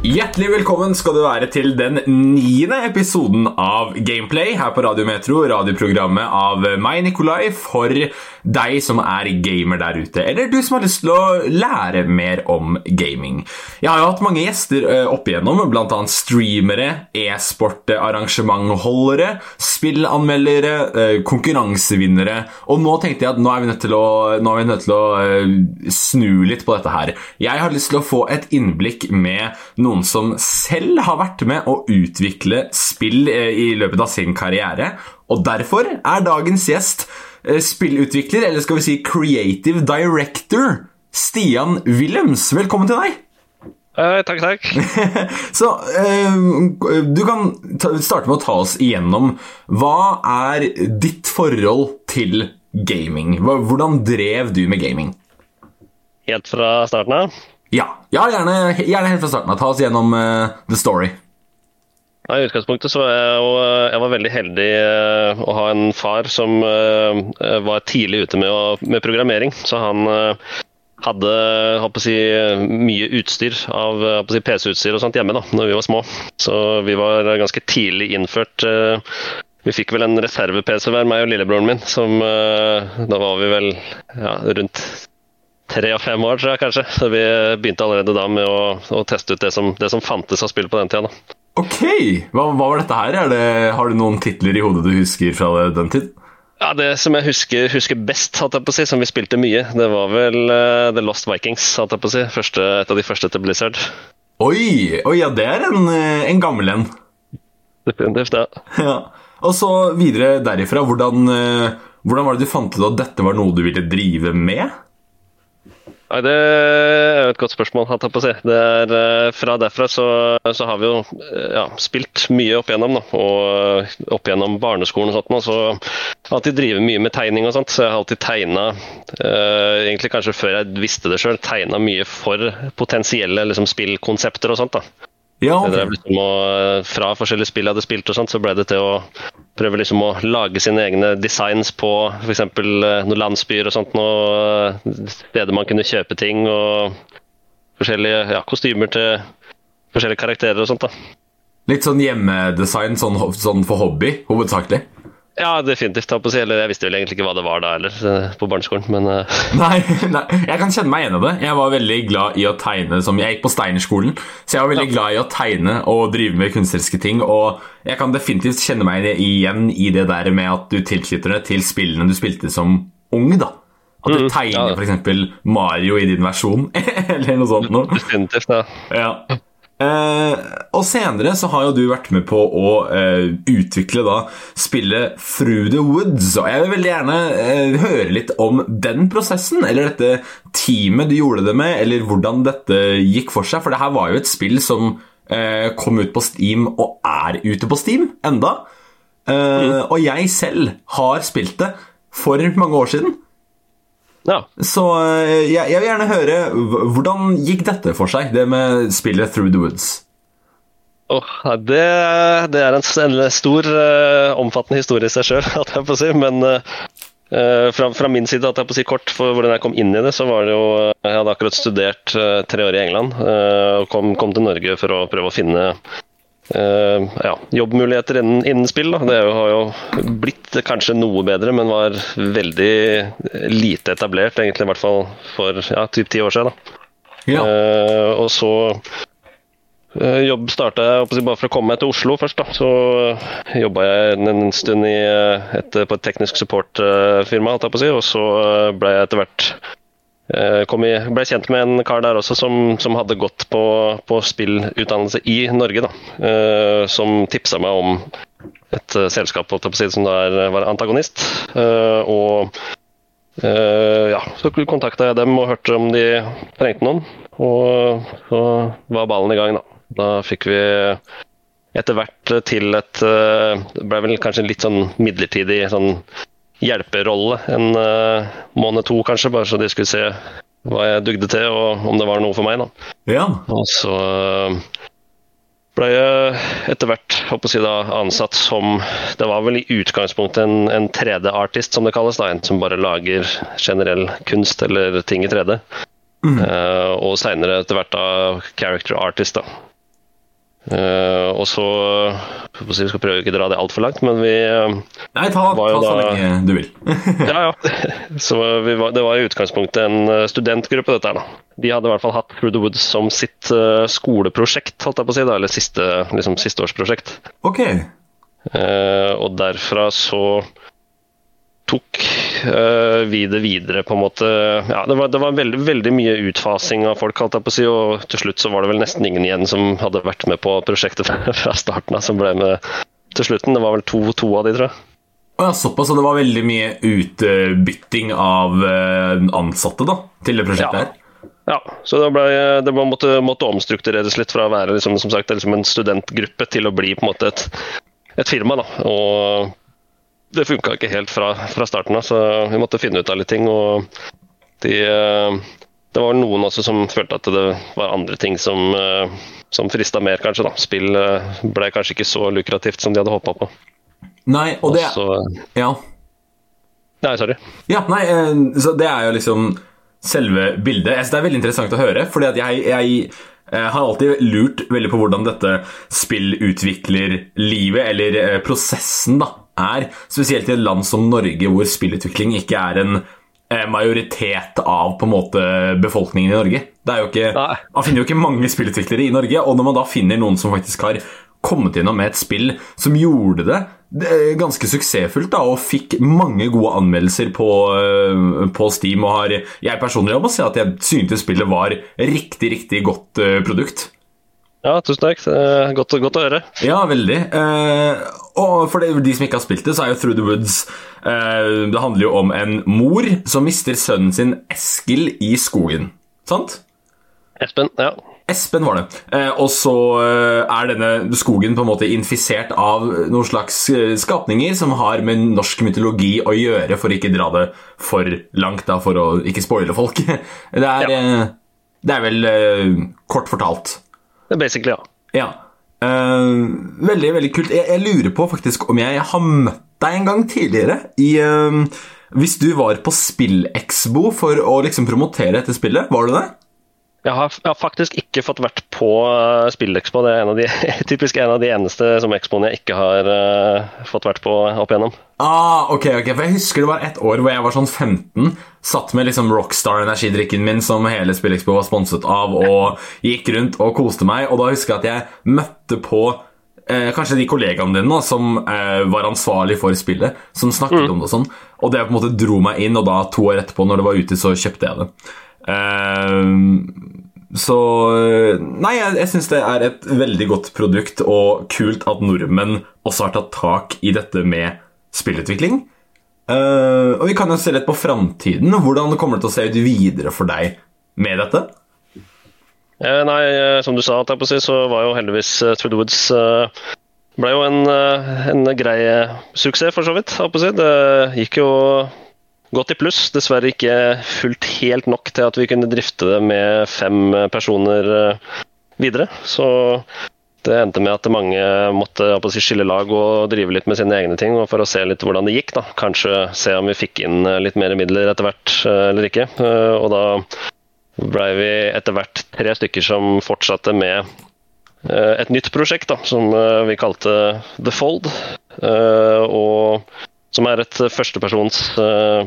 Hjertelig velkommen skal du være til den niende episoden av Gameplay her på Radio Metro, radioprogrammet av meg, Nikolai, for deg som er gamer der ute, eller du som har lyst til å lære mer om gaming. Jeg har jo hatt mange gjester eh, opp igjennom, annet streamere, e-sport-arrangementholdere, spillanmeldere, eh, konkurransevinnere, og nå tenkte jeg at nå er vi nødt til å, vi nødt til å eh, snu litt på dette her. Jeg har lyst til å få et innblikk med noen som selv har vært med å utvikle spill eh, i løpet av sin karriere, og derfor er dagens gjest eh, spillutvikler, eller skal vi si creative director, Stian Wilhelms. Velkommen til deg! Uh, takk, takk. Så uh, du kan ta, starte med å ta oss igjennom Hva er ditt forhold til gaming? Hvordan drev du med gaming? Helt fra starten av? Ja, ja gjerne, gjerne helt fra starten av. Ta oss gjennom uh, the story. Ja, I utgangspunktet så var jeg, og, jeg var veldig heldig uh, å ha en far som uh, var tidlig ute med, å, med programmering. Så han hadde si, mye utstyr av si, PC-utstyr og sånt hjemme da når vi var små. Så vi var ganske tidlig innført. Vi fikk vel en reserve-PC hver, meg og lillebroren min. Som, da var vi vel ja, rundt tre og fem år, tror jeg kanskje. Så vi begynte allerede da med å, å teste ut det som, det som, fantes av spill på den tida. Da. Ok, hva, hva, var dette her? Det, har du noen titler i hodet du husker fra den tid? Ja, Det som jeg husker, husker best, si, som vi spilte mye, det var vel uh, The Lost Vikings. si. Første, et av de første til Blizzard. Oi, oi ja, det er en, eh, en gammel en. Definitivt, ja. ja. Og så videre derifra, hvordan, uh, hvordan var det du fant ut at dette var noe du ville drive med? Nei, Det er jo et godt spørsmål. hatt jeg på å si. Det er, eh, fra derfra så, så, har vi jo eh, ja, spilt mye opp igjennom. Da. Og opp igjennom barneskolen og sånt. Så jeg alltid drevet mye med tegning og sånt. Så jeg har alltid tegna, eh, egentlig kanskje før jeg visste det sjøl, tegna mye for potensielle liksom, spillkonsepter og sånt. da. Ja, okay. liksom å, fra forskjellige spill jeg hadde spilt, og sånt, så ble det til å prøve liksom å lage sine egne designs på f.eks. Eh, noen landsbyer og sånt. Noen steder man kunne kjøpe ting, og forskjellige ja, kostymer til forskjellige karakterer og sånt. da. Litt sånn hjemmedesign sånn, sånn for hobby, hovedsakelig? Ja, definitivt. Jeg, jeg visste vel egentlig ikke hva det var da heller, eh, på barneskolen, men uh... nei, nei, jeg kan kjenne meg igjen i det. Jeg var veldig glad i å tegne som Jeg gikk på Steinerskolen, så jeg var veldig ja. glad i å tegne og drive med kunstneriske ting. Og jeg kan definitivt kjenne meg igjen i det der med at du tilknytter det til spillene du spilte som ung, da. At du mm, tegner ja. f.eks. Mario i din versjon, eller noe sånt noe. Definitivt, ja. ja. Eh, og senere så har jo du vært med på å eh, utvikle da spillet Through the Woods. Og jeg vil veldig gjerne eh, høre litt om den prosessen, eller dette teamet du gjorde det med, eller hvordan dette gikk for seg. For det her var jo et spill som eh, kom ut på Steam, og er ute på Steam enda. Eh, mm. Og jeg selv har spilt det for mange år siden. Ja. Så eh, jeg, jeg, vil gjerne høre Hvordan gikk dette for seg, det med spillet Through the Woods? Oh, det, det, er en, stor, uh, omfattende historie i seg sjøl, si. Men uh, fra, fra, min side, at jeg på å si kort, for hvordan jeg kom inn i det, så var det jo Jeg hadde akkurat studert uh, tre år i England og kom, kom, til Norge for å prøve å finne ja, jobbmuligheter innen, innen spill. Da. Det har jo blitt kanskje noe bedre, men var veldig lite etablert, egentlig, i hvert fall for ja, typ ti år siden. Da. Ja. Uh, og så uh, jobb starta jeg bare for å komme meg til Oslo først. Da. Så jobba jeg en, stund i, et, på et teknisk support-firma, og så ble jeg etter hvert Eh, i, ble kjent med en kar der også som, som hadde gått på, på, spillutdannelse i Norge. Da, uh, som tipsa meg om et uh, selskap som der var antagonist. Uh, og ja, Så kontakta jeg dem og hørte om de trengte noen. Og så var ballen i gang, da. Da fikk vi etter hvert til et Det ble vel kanskje litt sånn midlertidig sånn hjelperolle en uh, måned to, kanskje, bare så de skulle se hva jeg dugde til, og om det var noe for meg. da. Ja. Og så uh, ble jeg etter hvert håper jeg, da, ansatt som Det var vel i utgangspunktet en, en 3D-artist, som det kalles. da, En som bare lager generell kunst eller ting i 3D. Eh, og seinere etter hvert da character artist. da. Eh, og så Vi skal prøve ikke å dra det altfor langt, men vi eh, Nei, ta, ta så da- lenge du vil. Ja, ja. Så vi var, det var i utgangspunktet en eh, studentgruppe, dette her. da. De hadde i hvert fall hatt Through the Woods som sitt uh, skoleprosjekt, holdt jeg på å si, da, eller siste, liksom, sisteårsprosjekt. Ok. Uh, og derfra så tok eh, vi det videre, på en måte. Ja, det var, det var veldig, veldig mye utfasing av folk, holdt jeg på å si, og til slutt så var det vel nesten ingen igjen som hadde vært med på prosjektet fra starten av, som ble med til slutten. Det var vel to, to av de, tror jeg. Og ja, såpass, så det var veldig mye utbytting av eh, ansatte da, til det prosjektet her? Ja, så det, ble, det må- måtte, måtte omstruktureres litt fra å være liksom, som sagt, liksom en studentgruppe til å bli på en måte et, et firma. Da. Og det funka ikke helt fra, fra starten av, så vi måtte finne ut av litt ting. Og de, eh, det var noen også som følte at det var andre ting som, eh, som frista mer, kanskje. Da. Spill eh, ble kanskje ikke så lukrativt som de hadde håpa på. Nei, og det Også, Ja. nei, sorry. Ja, nei, så det er jo liksom selve bildet. Jeg synes det er veldig interessant å høre, fordi at jeg, jeg jeg har alltid lurt veldig på hvordan dette spillutviklerlivet, eller eh, prosessen, da, er. Spesielt i et land som Norge, hvor spillutvikling ikke er en eh, majoritet av på en måte befolkningen i Norge. Det er jo ikke, Man finner jo ikke mange spillutviklere i Norge, og når man da finner noen som faktisk har kommet gjennom med et spill som gjorde det ganske suksessfullt da, og fikk mange gode anmeldelser på, eh, på Steam. Og har, jeg personlig må si at jeg syntes spillet var riktig, riktig godt eh, produkt. Ja, tusen takk. Godt, godt å høre. Ja, veldig. Eh, og for de som ikke har spilt det, så er jo Through the Woods eh, Det handler jo om en mor som mister sønnen sin Eskil i skogen. Sant? Espen, ja. Espen var det. Eh, og så er denne skogen på en måte infisert av noen slags skapninger som har med norsk mytologi å gjøre, for å ikke dra det for langt, da, for å ikke spoile folk. Det er, ja. det er vel kort fortalt. Basically, ja. Ja. Uh, veldig, veldig kult. Jeg, jeg lurer på faktisk om jeg har møtt deg en gang tidligere i uh, Hvis du var på SpillExbo for å liksom promotere dette spillet, var du det? Jeg har, jeg har faktisk ikke fått vært på uh, SpillExpo. Det er en av de, typisk en av de eneste som expoene jeg ikke har uh, fått vært på opp igjennom. Ah, ok, ok, for Jeg husker det var et år hvor jeg var sånn 15. Satt med liksom Rockstar-energidrikken min som hele SpillExpo var sponset av, og gikk rundt og koste meg. Og da husker jeg at jeg møtte på eh, kanskje de kollegaene dine som eh, var ansvarlig for spillet, som snakket om det og sånn. Og det på en måte dro meg inn, og da to år etterpå, når det var ute, så kjøpte jeg det. Eh, så Nei, jeg, jeg syns det er et veldig godt produkt, og kult at nordmenn også har tatt tak i dette med spillutvikling. Uh, og vi kan jo se litt på framtiden. Hvordan kommer det til å se ut videre for deg med dette? Eh, nei, eh, som du sa, si, så var jo heldigvis uh, Trude Woods uh, ble jo en, uh, en grei eh, suksess, for så vidt. si. Det gikk jo godt i pluss. Dessverre ikke fullt helt nok til at vi kunne drifte det med fem personer eh, videre. Så det endte med at mange måtte skille lag og drive litt med sine egne ting, for å se litt hvordan det gikk. da. Kanskje se om vi fikk inn eh, litt mer midler etter hvert eh, eller ikke. Og da blei vi etter hvert tre stykker som fortsatte med et nytt prosjekt da, som vi kalte The Fold. og som er et førstepersons uh,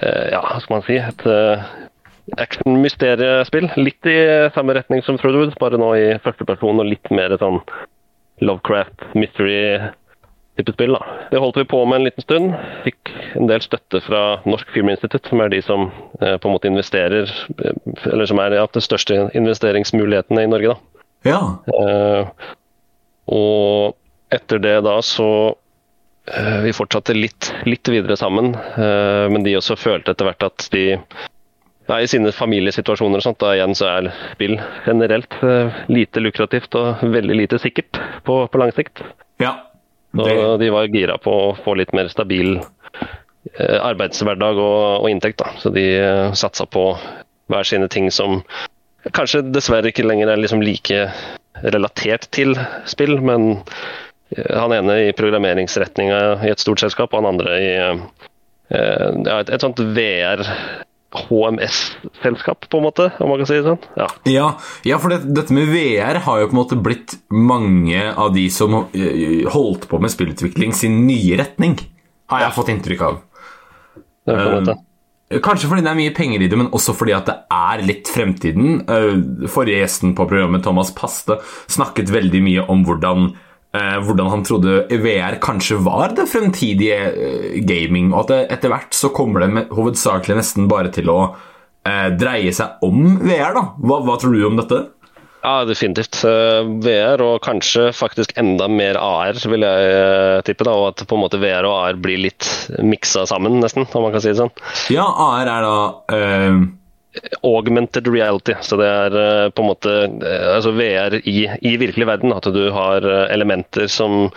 eh, Ja, hva skal man si? Et uh, action-mysteriespill. Litt i samme retning som Through bare nå i førsteperson og litt mer sånn Lovecraft mystery-type spill. da. Det holdt vi på med en liten stund. Fikk en del støtte fra Norsk Filminstitutt, som er de som eh, på en måte investerer eh, Eller som er ja, de største investeringsmulighetene i Norge, da. Ja. Eh, og etter det da så eh, Vi fortsatte litt, litt videre sammen, eh, men de også følte etter hvert at de ja, I sine familiesituasjoner og sånt, da igjen så er spill generelt eh, lite lukrativt og veldig lite sikkert på, på lang sikt. ja. Og Det, de var gira på å få litt mer stabil eh, arbeidshverdag og, og inntekt, da. Så de eh, satsa på hver sine ting som kanskje dessverre ikke lenger er liksom like relatert til spill, men han ene i programmeringsretninga i et stort selskap, og han andre i ja, et, et sånt VR HMS-selskap, på en måte, om man kan si det sånn. Ja, ja, ja for det, dette med VR har jo på en måte blitt mange av de som holdt på med spillutvikling, sin nye retning, har jeg fått inntrykk av. Det er måte. Kanskje fordi det er mye penger i det, men også fordi at det er litt fremtiden. Forrige gjesten på programmet, Thomas Paste, snakket veldig mye om hvordan, hvordan han trodde VR kanskje var det fremtidige gaming, og at etter hvert så kommer det hovedsakelig nesten bare til å dreie seg om VR. da. Hva, hva tror du om dette? Ja, definitivt. VR, og kanskje faktisk enda mer AR, vil jeg tippe. da, Og at på en måte VR og AR blir litt miksa sammen, nesten, om man kan si det sånn. Ja, AR er da uh... Augmented reality. Så det er på en måte altså VR i, i virkelig verden. At du har elementer som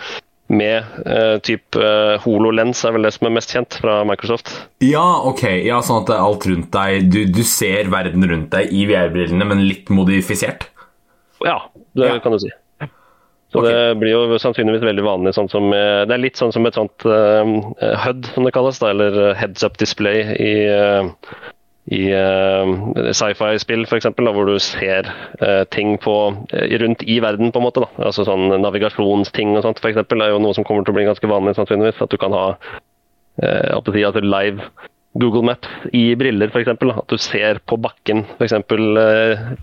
med uh, type uh, HoloLens er vel det som er mest kjent fra Microsoft. Ja, ok. Ja, Sånn at alt rundt deg Du, du ser verden rundt deg i VR-brillene, men litt modifisert? Ja, det Ja. kan du si. Så okay. det blir jo sannsynligvis veldig vanlig. Sånn som, eh, det er litt sånn som et sånt uh, HUD, som det kalles, da, eller heads up display i, eh, i uh, sci-fi-spill, f.eks., hvor du ser uh, ting på, eh, rundt i verden, på en måte. Da. Altså sånn Navigasjonsting og sånt, f.eks., er jo noe som kommer til å bli ganske vanlig, sannsynligvis. At du kan ha uh, si, altså live Google Maps i briller, f.eks. At du ser på bakken, f.eks.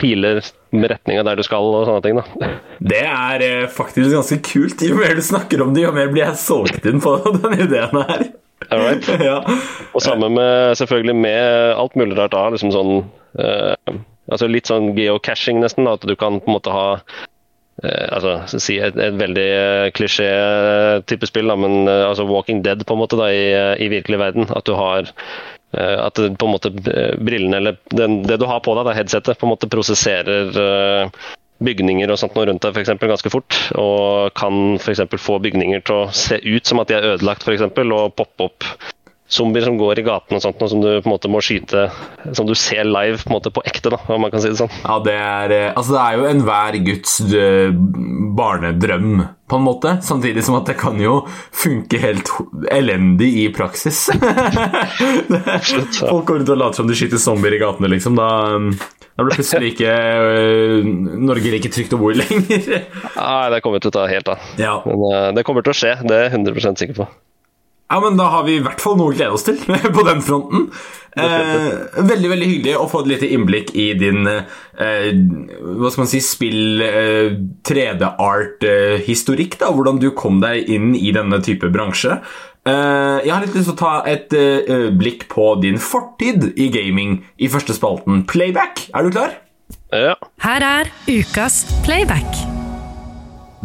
Piler med retninga der du skal, og sånne ting. da. Det er faktisk ganske kult. Jo mer du snakker om det, jo mer blir jeg solgt inn på den ideen her. Alright. ja. Og sammen med selvfølgelig med alt mulig rart da, liksom sånn uh, altså Litt sånn geocaching, nesten. Da, at du kan på en måte ha uh, altså si et, et veldig uh, klisjé-type spill, da, men eh, altså Walking Dead på en måte da, i, eh, i virkelig verden. At du har eh, at det, på en måte eh, brillene eller den, det du har på deg, da, headsetet, på en måte prosesserer eh, bygninger og sånt noe rundt deg for eksempel, ganske fort. Og kan f.eks. få bygninger til å se ut som at de er ødelagt, eksempel, og poppe opp zombier som går i gaten og sånt, noe som du på en måte må skyte Som du ser live på en måte på ekte, da, om man kan si det sånn. Ja, det er, eh, altså det er jo enhver guds eh, barnedrøm, på en måte. Samtidig som at det kan jo funke helt elendig i praksis. Absolutt, ja. Folk går rundt og later som de skyter zombier i gatene, liksom. Da, da blir plutselig ikke eh, Norge like trygt å bo i lenger. Nei, det kommer til å ta helt av. ja. Men eh, det kommer til å skje, det er jeg 100 sikker på. Ja, men Da har vi i hvert fall noe å glede oss til på den fronten. Eh, veldig veldig hyggelig å få et lite innblikk i din eh, hva skal man si, spill eh, 3D-art-historikk. da, Hvordan du kom deg inn i denne type bransje. Eh, jeg har litt lyst til å ta et eh, blikk på din fortid i gaming i første spalten Playback. Er du klar? Ja. Her er ukas playback.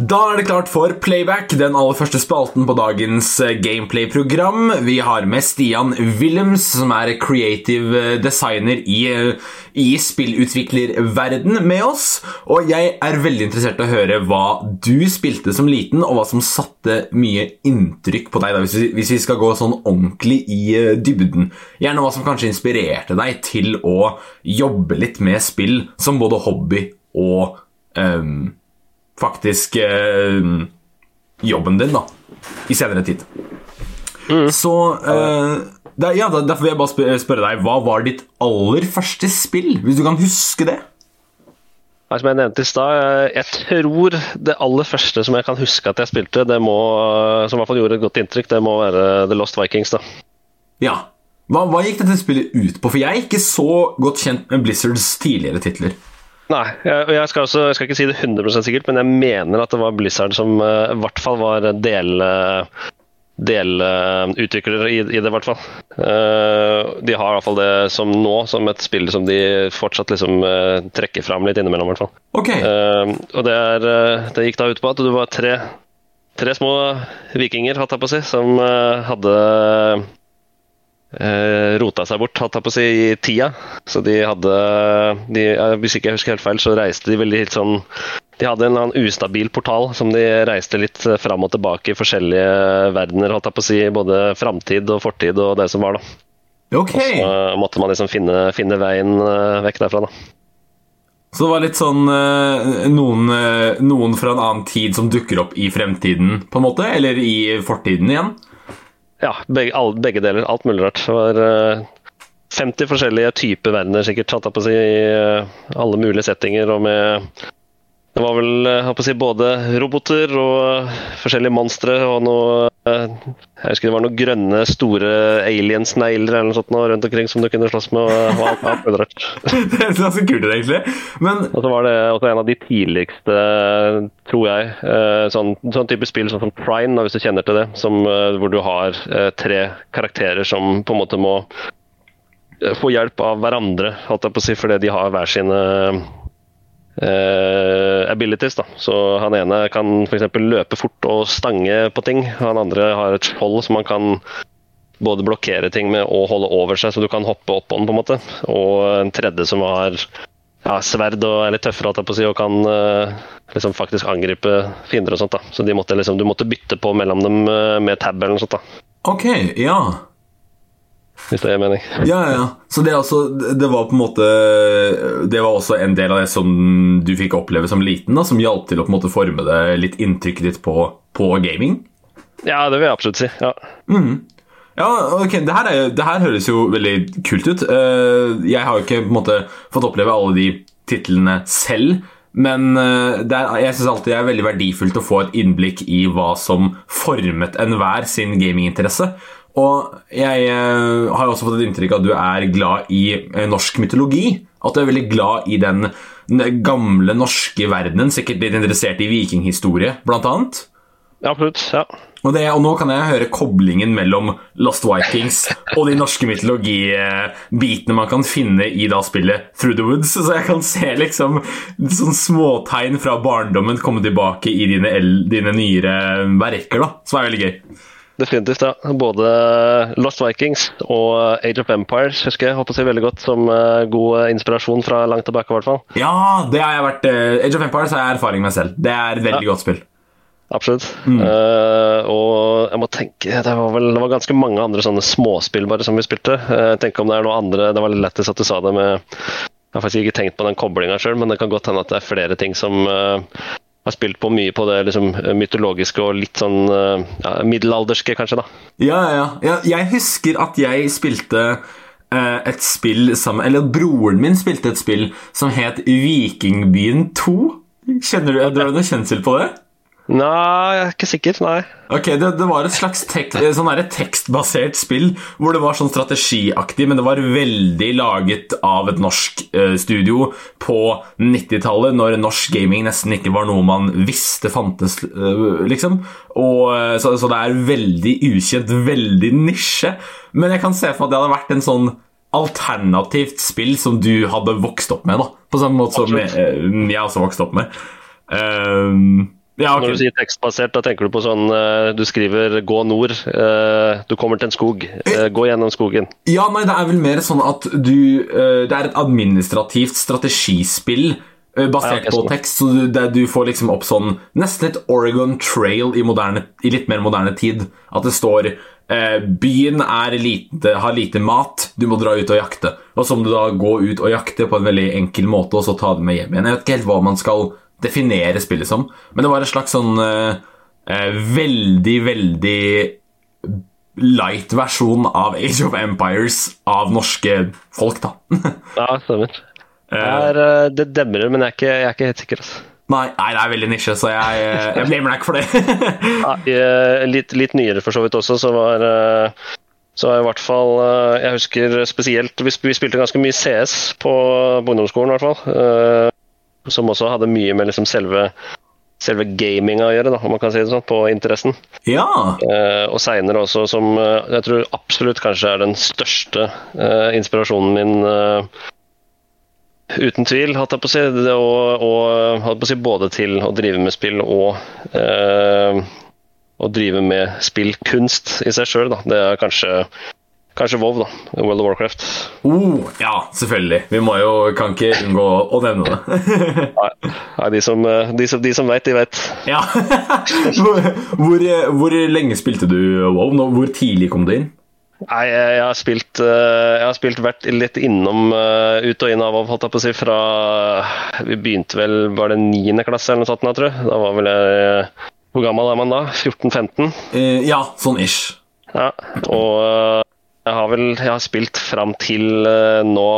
Da er det klart for Playback, den aller første spalten på dagens eh, gameplay-program. Vi har med Stian Willems, som er creative eh, designer i, eh, i spillutviklerverden, med oss. Og jeg er veldig interessert i å høre hva du spilte som liten, og hva som satte mye inntrykk på deg, da, hvis, vi, hvis vi skal gå sånn ordentlig i dybden. Gjerne hva som kanskje inspirerte deg til å jobbe litt med spill som både hobby og ehm, faktisk eh, jobben din da, i senere tid. Så eh, der, ja, Derfor vil jeg bare spørre, spørre deg, hva var ditt aller første spill, hvis du kan huske det? Som jeg nevnte i stad, eh, jeg tror det aller første som jeg kan huske at jeg spilte, det må, som i hvert fall gjorde et godt inntrykk, det må være The Lost Vikings. da. Ja. Hva, hva gikk dette spillet ut på? For jeg er ikke så godt kjent med Blizzards tidligere titler. Nei, jeg, og jeg skal, også, jeg skal ikke si det 100% sikkert, men jeg mener at det var Blizzard som eh, i hvert fall var del, delutviklere delutvikler i, i det, i hvert fall. Eh, de har i hvert fall det som nå, som et spill som de fortsatt liksom eh, trekker fram litt innimellom, i hvert fall. Ok. Eh, og det, er, eh, det gikk da ut på at du var tre, tre små vikinger, hatt jeg på å si, som eh, hadde eh, rota seg bort, hatt jeg på å si, i tida. Så de hadde de, eh, Hvis ikke jeg husker helt feil, så reiste de veldig helt sånn De hadde en annen ustabil portal som de reiste litt eh, fram og tilbake i forskjellige verdener, holdt jeg på å si. Både framtid og fortid og det som var, da. Ok. Så måtte man liksom finne, finne veien eh, vekk derfra, da. Så det var litt sånn eh, noen, eh, noen fra en annen tid som dukker opp i fremtiden, på en måte? Eller i fortiden igjen? Ja, begge, all, begge deler. Alt mulig rart. Det var uh, 50 forskjellige typer verdener, sikkert, tatt på å si, i uh, alle mulige settinger. og med Det var vel eh, jeg på å si, både roboter og forskjellige monstre og noe eh, Jeg husker det var noen grønne, store alien-snegler eller noe sånt rundt omkring som du kunne slåss med. og alt, alt mulig rart. det er ganske kult, egentlig. Men Og så var det også en av de tidligste, tror jeg, eh, sånn, sånn type spill sånn som Prime, hvis du kjenner til det, som, eh, hvor du har eh, tre karakterer som på en måte må eh, få hjelp av hverandre, holdt jeg på å si, fordi de har hver sine eh, abilities. da. Så Han ene kan f.eks. løpe fort og stange på ting. Han andre har et skjold som han kan både blokkere ting med og holde over seg, så du kan hoppe opp på den. på en måte. Og en tredje som har ja, sverd og er litt tøffere holdt jeg på å si, og kan uh, liksom faktisk angripe fiender og sånt. da. Så måtte liksom, du måtte bytte på mellom dem eh, med tab eller noe sånt. da. ok, ja. Hvis det er mening. Ja, ja. Så det, altså, det var på en måte Det var også en del av det som du fikk oppleve som liten, da, som hjalp til å på en måte forme det litt inntrykket ditt på, på gaming? Ja, det vil jeg absolutt si. ja. Ja, ok, det her, er, det her høres jo veldig kult ut. Eh, Jeg har jo ikke på en måte fått oppleve alle de titlene selv, men eh, det er, jeg syns alltid det er veldig verdifullt å få et innblikk i hva som formet enhver sin gaminginteresse. Og jeg eh, har også fått et inntrykk av at du er glad i eh, norsk mytologi. At du er veldig glad i den gamle norske verdenen, sikkert litt interessert i vikinghistorie, blant annet. Ja, Absolutt. ja. Og, det, og nå kan jeg høre koblingen mellom Lost Vikings og de norske mytologibitene man kan finne i da spillet Through the Woods. Så jeg kan se liksom sånn småtegn fra barndommen komme tilbake i dine, dine nyere verker, da. Som er veldig gøy. Definitivt. ja. Både Lost Vikings og Age of Empires husker jeg håper si veldig godt som eh, god inspirasjon fra langt tilbake. i hvert fall. Ja, det har jeg vært eh, Age of Empires har jeg erfaring med selv. Det er et veldig godt spill. Absolutt. Eh, og jeg må tenke det var, vel, det var ganske mange andre sånne småspill bare som vi spilte. Uh, tenk om det er noe andre Det var litt lettest at du sa det med Jeg har faktisk ikke tenkt på den koblinga sjøl, men det kan godt hende at det er flere ting som eh, har spilt på mye på det liksom, mytologiske og litt sånn eh, ja, middelalderske, kanskje. da. Ja, ja, ja. Jeg husker at jeg spilte eh, et spill sammen Eller broren min spilte et spill som het Vikingbyen 2. Kjenner du, du noe kjensel på det? Nei, jeg er ikke sikker. Nei. Ok, Det, det var et slags tek, eh, sånn tekstbasert spill hvor det var sånn strategiaktig, men det var veldig laget av et norsk eh, studio på 90-tallet, når norsk gaming nesten ikke var noe man visste fantes, eh, liksom. Og, eh, så, så det er veldig ukjent, veldig nisje. Men jeg kan se for meg at det hadde vært en sånn alternativt spill som du hadde vokst opp med, da. På samme måte som jeg, eh, jeg også vokste opp med. Ehm, ja, okay. Når du sier tekstbasert, da tenker du på sånn eh, Du skriver 'gå nord', eh, du kommer til en skog, eh, gå gjennom skogen. Ja, nei, det er vel mer sånn at du eh, Det er et administrativt strategispill basert Ja, på sånn. tekst, så du, du får liksom opp sånn Nesten et Oregon Trail i, moderne, i litt mer moderne tid. At det står eh, Byen er lite, har lite mat, du må dra ut og jakte. Og så må du da gå ut og jakte på en veldig enkel måte, og så ta det med hjem igjen. Jeg vet ikke helt hva man skal definere spillet som, men det var en slags sånn eh, eh, veldig, veldig light versjon av Age of Empires av norske folk, da. Ja, stemmer. Det, er, eh, det demrer, men jeg er ikke, jeg er ikke helt sikker. Altså. nei, nei, det er veldig nisje, så jeg, eh, jeg blamer deg ikke for det. Ja, eh, litt, litt nyere for så vidt også, så var eh, så i hvert fall eh, Jeg husker spesielt Vi, vi spilte ganske mye CS på, på ungdomsskolen, i hvert fall. Eh, Som også hadde mye med liksom selve selve gaminga å gjøre, da, om man kan si det sånn, på interessen. ja. Eh, og seinere også som eh, jeg tror absolutt kanskje er den største eh, inspirasjonen min eh, Uten tvil, hatt jeg på å si. Det og, og hatt på å si både til å drive med spill og eh, å drive med spillkunst i seg sjøl. Det er kanskje, kanskje WoW, da. World of Warcraft. Oh, ja, selvfølgelig. Vi må jo, kan ikke unngå å nevne det. Nei, nei, de som, eh, de som, de som vet, de vet. ja. hvor, hvor, hvor lenge spilte du WoW? Hvor tidlig kom du inn? Nei, jeg, jeg har spilt eh, Jeg har spilt vært litt innom eh, ut og inn av, holdt jeg på å si, fra Vi begynte vel Var det niende klasse eller noe sånt, da, tror jeg. Da var vel jeg Hvor gammel er man da? 14-15? Eh, ja, sånn ish. Ja. Og eh, jeg har vel Jeg har spilt fram til eh, nå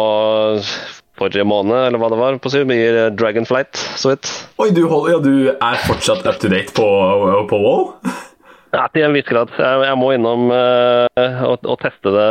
forrige måned, eller hva det var, på si, i Dragonflight, så vidt. Oi, du, holder, ja, du er fortsatt up to date på, på WoW? Ja, til en viss grad. Jeg, jeg må innom uh, og, og, teste det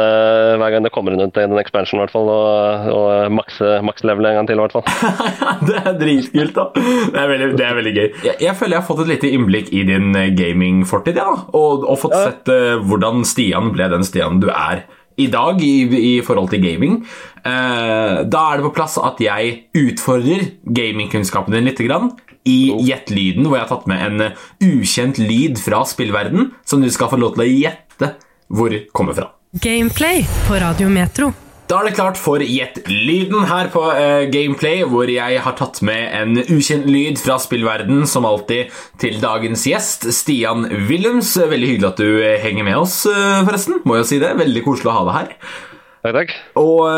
hver gang det kommer inn en expansion, i hvert fall. Og, og makse maks level en gang til, i hvert fall. det er dritkult, da. Det er veldig, det er veldig gøy. Jeg, jeg, føler jeg har fått et lite innblikk i din gamingfortid, ja. Og, og fått ja. sett uh, hvordan Stian ble den Stian du er i dag i, i forhold til gaming. Uh, da er det på plass at jeg utfordrer gamingkunnskapen din litt. Grann i Gjett lyden, hvor jeg har tatt med en eh, ukjent lyd fra spillverden som du skal få lov til å gjette hvor kommer fra. Gameplay på Radio Metro. Da er det klart for Gjett lyden her på uh, Gameplay, hvor jeg har tatt med en ukjent lyd fra spillverden, som alltid, til dagens gjest, Stian Wilhelms. Veldig hyggelig at du uh, henger med oss, uh, forresten. Må jo si det. Veldig koselig å ha deg her. Takk, takk. Og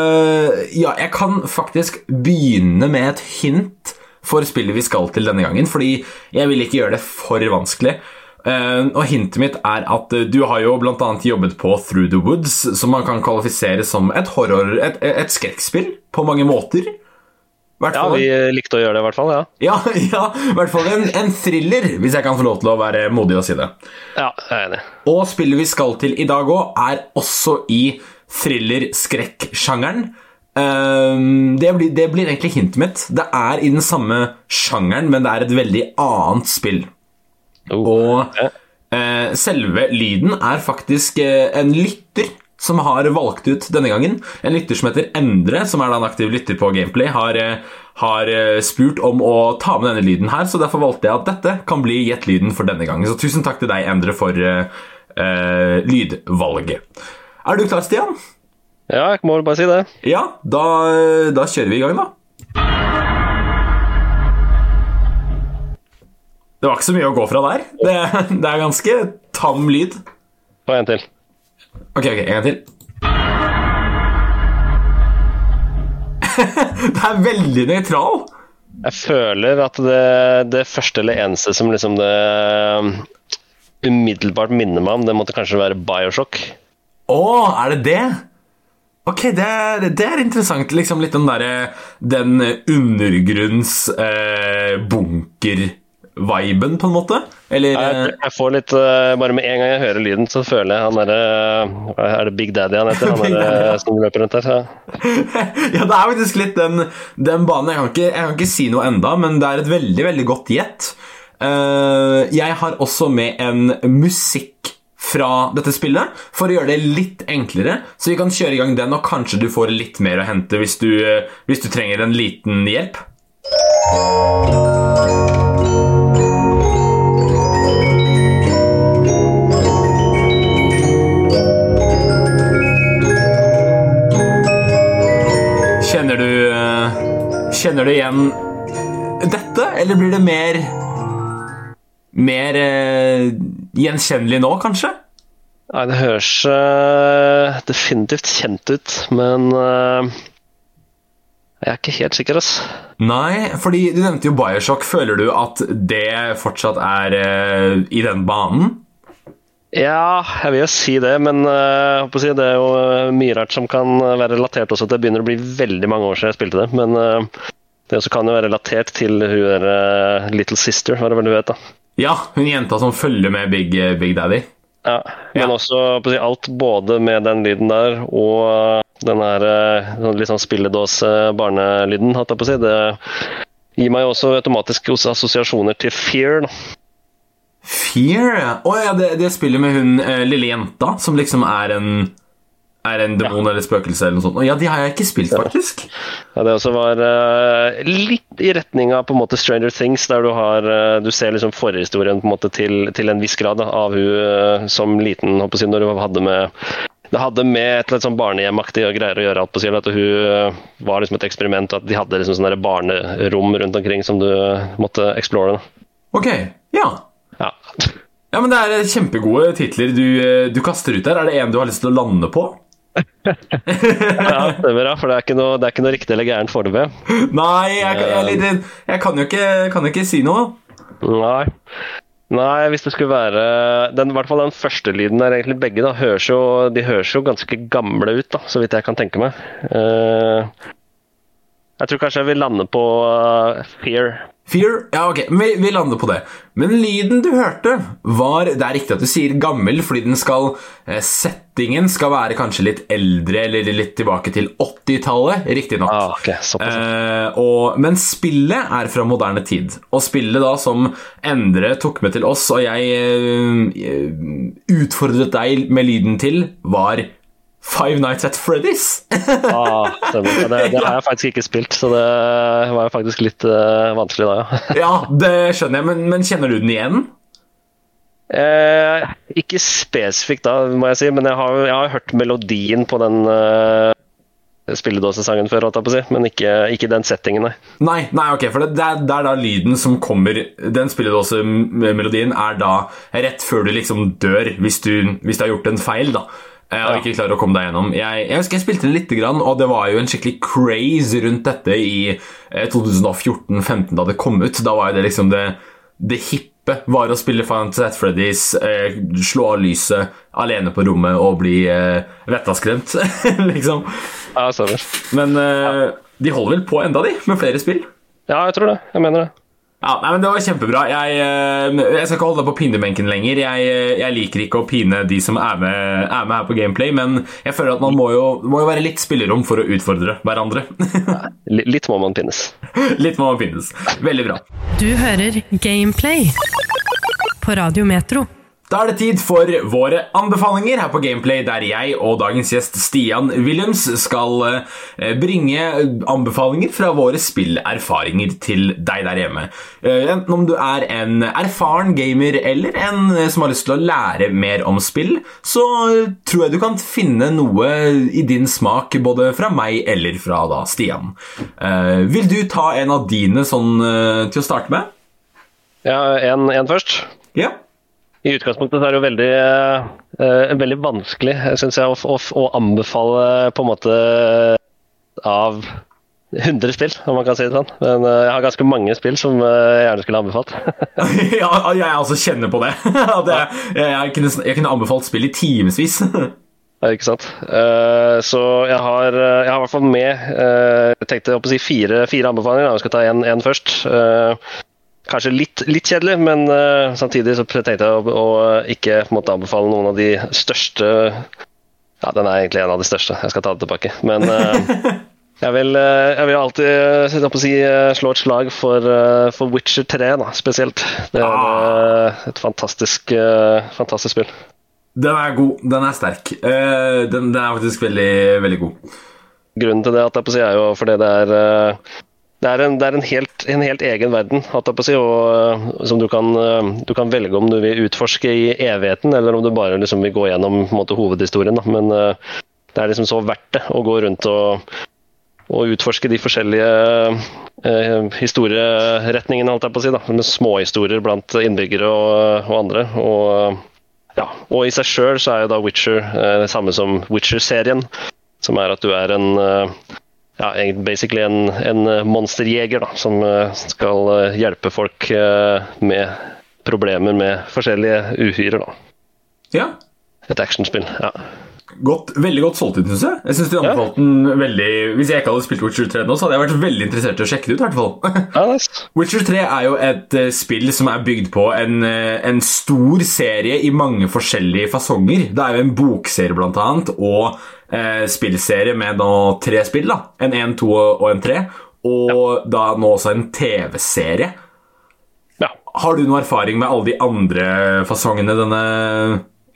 ja, jeg kan faktisk begynne med et hint for spillet vi skal til denne gangen, fordi jeg vil ikke gjøre det for vanskelig. Uh, og Hintet mitt er at uh, du har jo bl.a. jobbet på Through the Woods, som man kan kvalifisere som et horror, et, et skrekkspill på mange måter. Ja, vi likte å gjøre det, i hvert fall. Ja, ja, ja i hvert fall en, en, thriller, hvis jeg kan få lov til å være modig og si det. Ja, jeg er enig. Og spillet vi skal til i dag òg, er også i thriller-skrekk-sjangeren. Um, det, blir, det, blir, egentlig hintet mitt. Det er i den samme sjangeren, men det er et veldig annet spill. Oh. Og eh, selve lyden er faktisk eh, en lytter som har valgt ut denne gangen. En lytter som heter Endre, som er en aktiv lytter på Gameplay, har, uh, har spurt om å ta med denne lyden her, så derfor valgte jeg at dette kan bli Gjett lyden for denne gangen. Så tusen takk til deg, Endre, for lydvalget. Er du klar, Stian? Ja, jeg må bare si det. Ja, da, da kjører vi i gang, da. Det var ikke så mye å gå fra der. Det, det er ganske tam lyd. Og en til. Ok, ok, en gang til. det er veldig nøytral. Jeg føler at det, det første eller eneste som liksom det um, umiddelbart minner meg om, det måtte kanskje være Bioshock. Å, er det det? Ok, det er, det er, interessant. Liksom litt den derre Den undergrunns eh, bunker-viben, på en måte? Eller jeg, eh, jeg, får litt uh, Bare med en gang jeg hører lyden, så føler jeg han derre uh, Er det Big Daddy han heter? Han er som løper rundt der? Ja. ja, det er faktisk litt den, den banen. Jeg kan, ikke, jeg kan, ikke, si noe enda, men det er et veldig, veldig godt gjett. Jeg har også med en musikk fra dette spillet for å gjøre det litt enklere. Så vi kan kjøre i gang den, og kanskje du får litt mer å hente hvis du, eh, hvis du trenger en liten hjelp. Kjenner du eh, Kjenner du igjen dette, eller blir det mer Mer uh, gjenkjennelig nå, kanskje? Nei, det høres uh, definitivt kjent ut, men uh, jeg er ikke helt sikker, ass. Nei, fordi du nevnte jo Bioshock. Føler du at det fortsatt er i den banen? Ja, jeg vil jo si det, men uh, det er jo mye rart som kan være relatert også til det begynner å bli veldig mange år siden jeg spilte det. Men uh, det også kan jo være relatert til hun der uh, Little Sister, hva det vel du vet, da. Ja, hun jenta som følger med Big, Big Daddy. Ja, men ja. også si, alt både med den lyden der og den her eh, litt sånn spilledåse-barnelyden, hatt jeg på å si, det gir meg også automatisk assosiasjoner til Fear. da. Fear? Å oh, ja, det, det spillet med hun eh, lille jenta som liksom er en er en demon ja. eller spøkelse eller noe sånt. Ja, de har jeg ikke spilt, faktisk. Ja, Det også var uh, litt i retning av på en måte Stranger Things, der du har uh, Du ser liksom forhistorien på en måte til, til en viss grad da, av hun uh, som liten, håper jeg, når hun hadde med det hadde med et litt sånn barnehjemaktig greier å gjøre. alt på at Hun var liksom et eksperiment, og at de hadde liksom sånne barnerom rundt omkring som du måtte explore. Ok, ja. Ja. Ja, men Det er kjempegode titler du, eh, du kaster ut der. Er det en du har lyst til å lande på? Ja, stemmer, ja, for det er ikke noe, det er ikke noe riktig eller gærent foreløpig. Nei, jeg, jeg, jeg, jeg kan jo ikke, kan ikke si noe. Nei. Nei, hvis det skulle være den, I hvert fall den første lyden der, egentlig begge, da, høres jo, de høres jo ganske gamle ut, da, så vidt jeg kan tenke meg. Uh, jeg tror kanskje jeg vil lande på uh, Fear. Fear? Ja, ok, vi, vi lander på det. Men lyden du hørte, var Det er riktig at du sier gammel, fordi den skal eh, Settingen skal være kanskje litt eldre, eller litt tilbake til 80-tallet, riktignok. Ah, okay. Eh, og, men spillet er fra moderne tid. Og spillet da som Endre tok med til oss, og jeg eh, utfordret deg med lyden til, var Five Nights at Freddy's. Ah. Det, det har jeg faktisk ikke spilt, så det var jo faktisk litt uh, vanskelig da, ja. ja, det skjønner jeg, men, men kjenner du den igjen? Eh, ikke spesifikt da, må jeg si, men jeg har, jeg har hørt melodien på den uh, spilledåsesangen før, si, men ikke, ikke den settingen, nei. Nei, nei ok, for det, det, er, det er da lyden som kommer Den spilledåsemelodien er da rett før du liksom dør, hvis du, hvis du har gjort en feil, da. Eh, Og ikke klarer å komme deg gjennom. Jeg, jeg husker jeg spilte den litt, grann, og det var jo en skikkelig craze rundt dette i eh, 2014-15 da det kom ut. Da var jo det liksom det, det hippe var å spille Final Fantasy Freddy's, eh, slå av lyset alene på rommet og bli eh, vettaskremt, liksom. Ja. Men eh, de holder vel på enda, de, med flere spill? Ja, jeg tror det. Jeg mener det. Ja, nei, men Det var kjempebra. Jeg, eh, jeg skal ikke holde deg på pinebenken lenger. Jeg, eh, jeg, liker ikke å pine de som er med, er med her på Gameplay, men jeg føler at man må jo, må jo være litt spillerom for å utfordre hverandre. Litt må man pinnes. litt må man pinnes. Veldig bra. Du hører Gameplay på Radio Metro. Da er det tid for våre anbefalinger her på Gameplay, der jeg og dagens gjest Stian Williams skal eh, bringe anbefalinger fra våre spillerfaringer til deg der hjemme. Eh, Enten om du er en erfaren gamer eller en som har lyst til å lære mer om spill, så tror jeg du kan finne noe i din smak både fra meg eller fra da Stian. Eh, Vil du ta en av dine sånn eh, til å starte med? Ja, en, en først. Ja. I utgangspunktet så er det jo veldig, eh, veldig vanskelig, synes jeg, å, å, å anbefale på en måte av 100 spill, om man kan si det sånn. Men uh, jeg har ganske mange spill som uh, jeg gjerne skulle anbefalt. ja, jeg altså kjenner på det. det jeg, jeg, kunne, jeg kunne anbefalt spill i timevis. Ikke sant. Eh, så jeg har, eh, jeg har i hvert fall med eh, Jeg tenkte å si fire, fire anbefalinger. da. Jeg skal ta én først. Kanskje litt, litt kjedelig, men uh, samtidig så tenkte jeg å, å ikke måte anbefale noen av de største Ja, den er egentlig en av de største. Jeg skal ta det tilbake. Men uh, jeg vil, eh, jeg vil alltid si, slå et slag for, for Witcher 3, da, spesielt. Det er eh, et fantastisk, fantastisk spill. Den er god. Den er sterk. Den, den er faktisk veldig, veldig god. Grunnen til det at jeg på si, er jo fordi det er det er, en, det er en, helt, en helt egen verden, si, og, eh, som du kan, eh, du kan velge om du vil utforske i evigheten, eller om du bare liksom vil gå gjennom måte, hovedhistorien. Da. Men eh, det er liksom så verdt det å gå rundt og, og utforske de forskjellige eh, historieretningene, holdt jeg på å si. Da. Med småhistorier blant innbyggere og, og andre. Og, ja, og i seg sjøl så er jo da Witcher eh, det samme som Witcher-serien, som er at du er en eh, ja, basically en, en monsterjeger da, som eh, skal eh, hjelpe folk eh, med problemer med forskjellige uhyrer. da. Ja. Et actionspill. ja. Godt, veldig godt solgt inn, syns jeg. Jeg synes de anbefalte den veldig Hvis jeg ikke hadde spilt Witcher 3 nå, så hadde jeg vært veldig interessert i å sjekke det ut. i hvert fall. Ja, nice. Witcher 3 er jo et eh, spill som er bygd på en, eh, en stor serie i mange forskjellige fasonger. Det er jo en bokserie, blant annet, og eh, spillserie med nå tre spill. da En 1, 2 og en 3. Og da nå også en TV-serie. Ja. Har du noe erfaring med alle de andre fasongene denne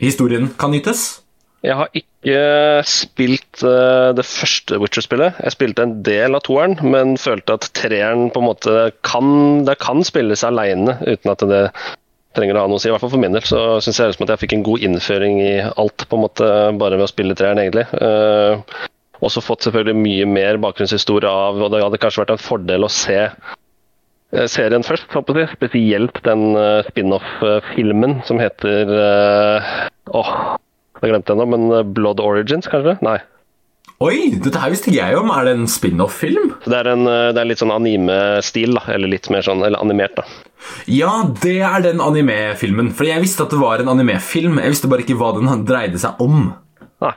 historien kan nytes? Jeg har ikke spilt uh, det første Witcher-spillet. Jeg spilte en del av toeren, men følte at treeren på en måte kan, det kan spilles alene uten at det trenger å ha noe å si. I hvert fall for min del så syns jeg at jeg fikk en god innføring i alt, på en måte, bare ved å spille treeren, egentlig. Uh, også fått selvfølgelig mye mer bakgrunnshistorie av, og det hadde kanskje vært en fordel å se eh, serien først, spesielt den eh, spin-off-filmen som heter Åh, jeg glemte den nå, men Blood Origins, kanskje? Nei. Oi, dette her visste ikke jeg om. Er det en spin-off-film? Det en, eh, det er litt sånn anime-stil, da. Eller litt mer sånn, eller animert, da. Ja, det er den anime-filmen. For jeg visste at det var en anime-film. Jeg visste bare ikke hva den dreide seg om. Nei.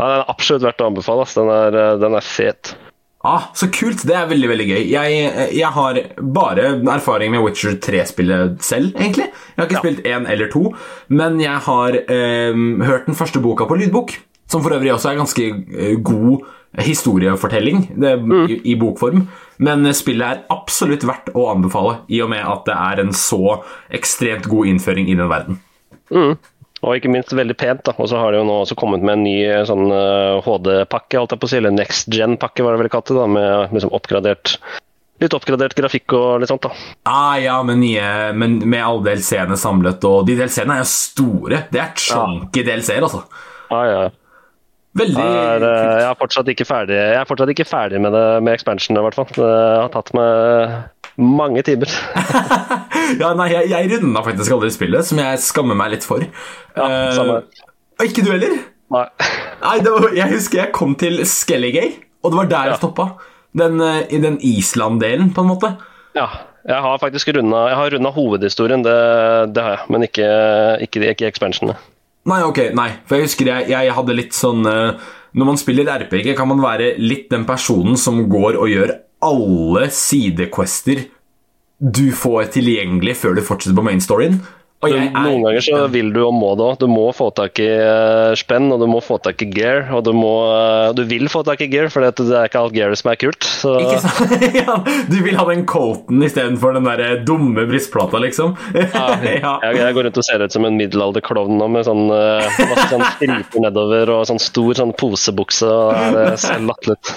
Ja, den er absolutt verdt å anbefale. Den er, eh, den er fet. Ah, Så kult. Det er veldig veldig gøy. Jeg, jeg har bare erfaring med Witcher 3-spillet selv, egentlig. Jeg har ikke Ja. spilt én eller to, men jeg har eh, hørt den første boka på lydbok. Som for øvrig også er ganske eh, god historiefortelling det, i, i bokform. Men spillet er absolutt verdt å anbefale, i og med at det er en så ekstremt god innføring i den verden. Og ikke minst veldig pent. da. Og så har de jo nå også kommet med en ny eh, sånn eh, HD-pakke, holdt jeg på å si, eller next gen-pakke, var det vel kalt det, da, med liksom oppgradert Litt oppgradert grafikk og litt sånt, da. Ah, ja, med, nye, men med alle DLC-ene samlet, og de DLC-ene er jo store. Det er chunky DLC-er, altså. Ja, ja. Veldig Jeg er, eh, kult. jeg er fortsatt ikke ferdig Jeg er fortsatt ikke ferdig med det med expansion, i hvert fall. Det har tatt meg mange timer. Ja, nei, jeg, jeg runda faktisk aldri spillet, som jeg skammer meg litt for. Ja, Eh, samme. og ikke du heller? Nei. Nei, det var, Jeg husker jeg kom til Skelligay, og det var der jeg Ja. stoppa. Den, eh, I den Island-delen, på en måte. Ja. Jeg har faktisk jeg runda hovedhistorien, det, det har jeg. Men ikke, ikke, ikke expansionene. Nei, ok, nei, for jeg husker jeg, jeg hadde litt sånn uh, Når man spiller RPG, kan man være litt den personen som går og gjør alle sidequester du får tilgjengelig før du fortsetter på mainstoryen. Og Du, er- noen ganger så vil du og må det òg. Du må få tak i eh, spenn, og du må få tak i gear. Og du, må, eh, du vil få tak i gear, for det er ikke alt gear som er kult. Så Ikke sant? ja, du vil ha den coaten istedenfor den der dumme brystplata, liksom? ja. jeg, jeg går rundt og ser ut som en middelalderklovn nå, med sånn eh, masse sånn striper nedover og sånn stor sånn posebukse. og Det ser latterlig ut.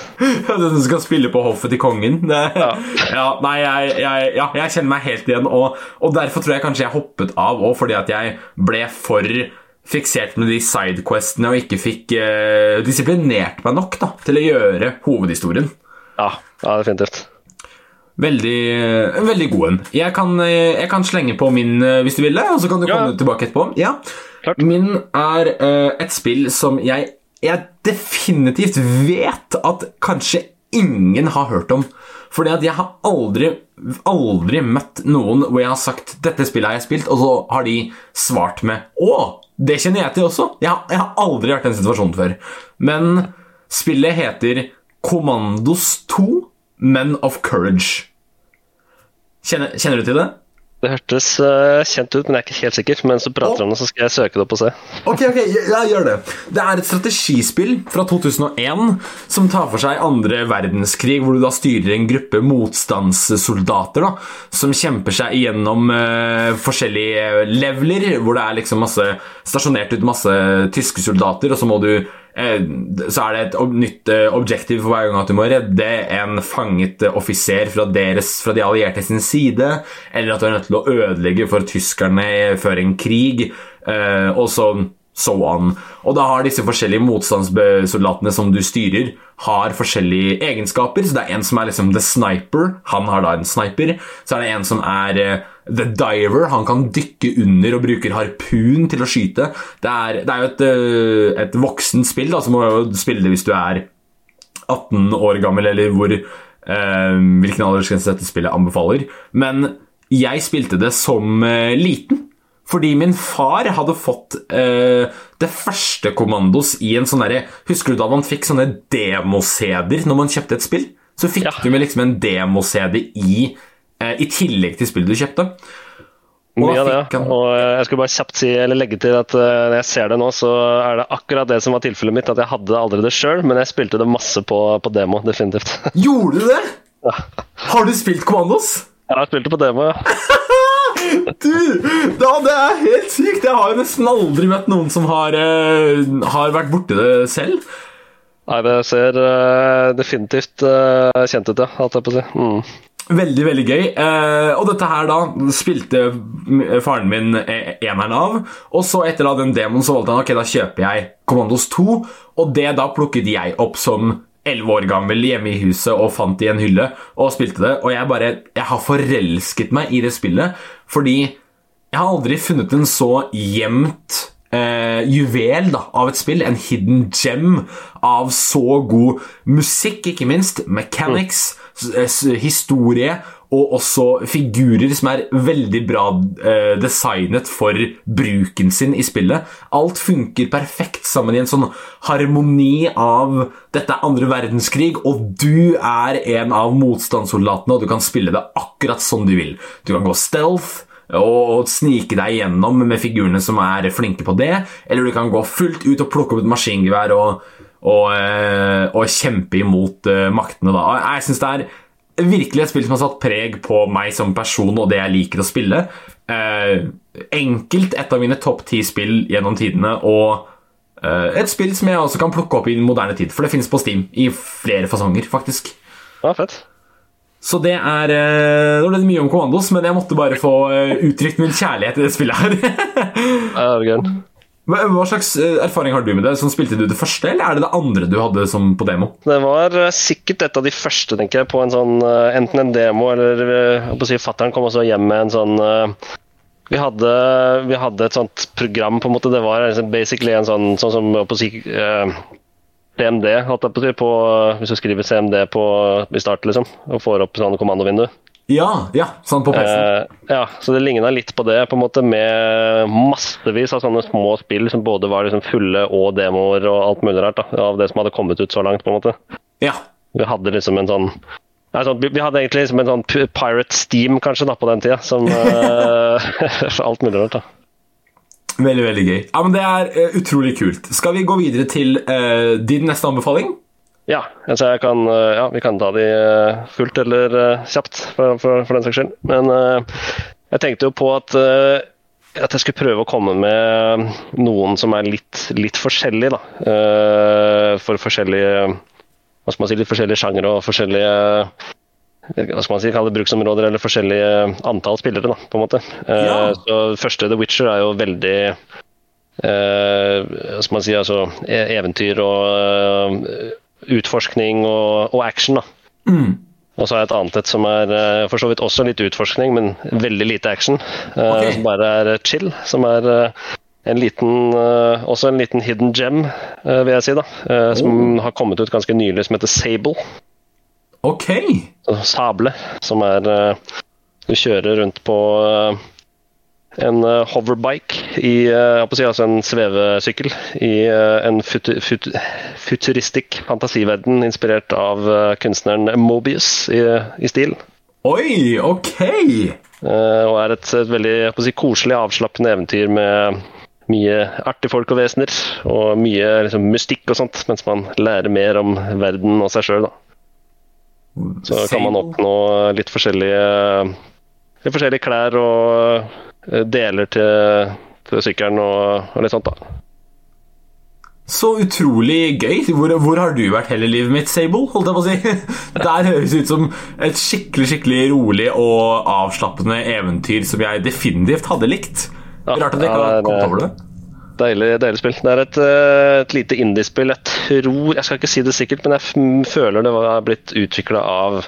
Som skal spille på hoffet til kongen. ja. ja. nei, jeg, jeg, ja, jeg kjenner meg helt igjen, og, og derfor tror jeg kanskje jeg hoppet av òg, fordi at jeg ble for fiksert med de sidequestene og ikke fikk eh, disiplinert meg nok da, til å gjøre hovedhistorien. Ja, ja, definitivt. Veldig, veldig god en. Jeg kan, eh, jeg kan slenge på min eh, hvis du vil det, og så kan du Ja. komme tilbake etterpå. Ja. Klart. Min er eh, et spill som jeg, jeg definitivt vet at kanskje ingen har hørt om. Fordi at jeg har aldri, aldri møtt noen hvor jeg har sagt 'dette spillet har jeg spilt', og så har de svart med 'å, det kjenner jeg til også'. Jeg har, jeg har aldri vært i den situasjonen før. Men spillet heter Commandos 2 Men of Courage. Kjenner, kjenner du til det? Det hørtes uh, kjent ut, men jeg er ikke helt sikker. Mens du prater om det, så skal jeg søke det opp og se. Ok, ok, ja, gjør det. Det er et strategispill fra 2001 som tar for seg andre verdenskrig, hvor du da styrer en gruppe motstandssoldater da, som kjemper seg gjennom uh, forskjellige leveler, hvor det er liksom masse stasjonert ut masse tyske soldater, og så må du eh, så er det et nytt eh, objektiv for hver gang at du må redde en fanget eh, offiser fra, fra de allierte sin side, eller at du er nødt til å ødelegge for tyskerne før en krig, eh, og så so on. Og da har disse forskjellige motstandssoldatene som du styrer, har forskjellige egenskaper. Så det er en som er liksom the sniper, han har da en sniper. Så er det en som er eh, the diver, han kan dykke under og bruker harpun til å skyte. Det er, det er jo et, eh, et voksent spill, da, så må jo spille det hvis du er 18 år gammel, eller hvor eh, hvilken aldersgrense dette spillet anbefaler. Men jeg spilte det som eh, liten. Fordi min far hadde fått eh, det første kommandos i en sånn derre Husker du da man fikk sånne demo-CD-er når man kjøpte et spill? Så fikk Ja. du med liksom en demo-CD i, i tillegg til spillet du kjøpte. Og Mye av det, han- og eh, jeg skulle bare kjapt si, eller legge til at eh, når jeg ser det nå, så er det akkurat det som var tilfellet mitt, at jeg hadde aldri det sjøl, men jeg spilte det masse på, på demo, definitivt. Gjorde du det? Ja. Har du spilt kommandos? Jeg har spilt det på demo, ja. Du, da, det er helt sykt! Jeg har jo nesten aldri møtt noen som har, uh, har vært borti det selv. Nei, det ser uh, definitivt uh, kjent ut, ja, holdt jeg på å si. Mm. Veldig, veldig gøy. Eh, og dette her da spilte faren min eh, eneren av. Og så etter da den demoen så valgte han ok, da kjøper jeg Commandos 2. Og det da plukket jeg opp som elleve år gammel hjemme i huset og fant i en hylle og spilte det. Og jeg bare Jeg har forelsket meg i det spillet fordi jeg har aldri funnet en så jevnt eh, juvel da, av et spill. En hidden gem av så god musikk, ikke minst. Mechanics, s- historie og også figurer som er veldig bra eh, designet for bruken sin i spillet. Alt funker perfekt sammen i en sånn harmoni av dette er andre verdenskrig, og du er en av motstandssoldatene, og du kan spille det akkurat som du vil. Du kan gå stealth, og snike deg gjennom med figurene som er flinke på det, eller du kan gå fullt ut og plukke opp et maskingevær og, og, eh, og kjempe imot eh, maktene. Da. Jeg syns det er virkelig et spill som har satt preg på meg som person og det jeg liker å spille. Eh, enkelt et av mine topp ti spill gjennom tidene, og et spill som jeg også kan plukke opp i den moderne tid, for det finnes på Steam i flere fasonger, faktisk. Ja, fett. Så det er Det Nå ble det mye om kommandos, men jeg måtte bare få eh, uttrykt min kjærlighet til det spillet her. Det er. Hva hva slags eh, erfaring har du med det? Sånn, spilte du det første, eller er det det andre du hadde som på demo? Det var eh, sikkert et av de første, tenker jeg, på en sånn eh, Enten en demo eller eh, si, Fattern kom også hjem med en sånn eh, vi hadde, vi hadde et sånt program, på en måte. Det var basically en sånn sånn som på å si eh, CMD, på. Hvis du skriver CMD på, i start, liksom, og får opp sånn kommandovindu. Ja, ja, sånn på PC. Eh, ja, så det ligna litt på det, på en måte, med massevis av sånne små spill som både var liksom fulle og demoer og alt mulig rart, da, av det som hadde kommet ut så langt. på en måte. Ja. Vi hadde liksom en sånn vi vi hadde egentlig liksom en sånn Pirate Steam kanskje da på den tida, som uh, alt mulig rart. da. Veldig, veldig gøy. Ja, men Det er uh, utrolig kult. Skal vi gå videre til uh, din neste anbefaling? Ja, altså kan, uh, ja, vi kan ta de fullt eller kjapt, for, for, for den saks skyld. Men jeg tenkte jo på at, at jeg skulle prøve å komme med noen som er litt, litt forskjellige, da. For forskjellige hva skal man si, litt forskjellige sjangere og forskjellige hva skal man si, kalle det bruksområder eller forskjellige antall spillere, da, på en måte. Eh, Ja. Så første The Witcher er jo veldig eh, hva skal man si, altså e- eventyr og eh, utforskning og, og action. da. Og så har jeg et annet et som er for så vidt også litt utforskning, men veldig lite action. Okay. Som bare er chill. Som er en liten, også en liten hidden gem, vil jeg si. da, Som Som har kommet ut ganske nylig, som heter Sable. Ok. Sable. Som er eh, Du kjører rundt på eh, en eh, hoverbike i si, altså en svevesykkel i en futu, futu, futuristisk fantasiverden inspirert av kunstneren Mobius i, i stil. Oi, ok. Og er et, et veldig si, koselig, avslappende eventyr med mye artige folk og vesener. Og mye liksom, mystikk og sånt, mens man lærer mer om verden og seg sjøl. Så kan man oppnå litt forskjellige, litt forskjellige klær og eh, deler til, til sykkelen og, og litt sånt. da. Så utrolig gøy. Hvor, hvor har du vært hele livet mitt, Sable? Holdt jeg på å si. Der høres høres ut som et skikkelig skikkelig rolig og avslappende eventyr som jeg definitivt hadde likt. Ja, Rart at jeg ikke har det kommet over det. Deilig, deilig spill. Det er et, eh, et lite indiespill. Jeg tror Jeg skal ikke si det sikkert, men jeg føler det var blitt utvikla av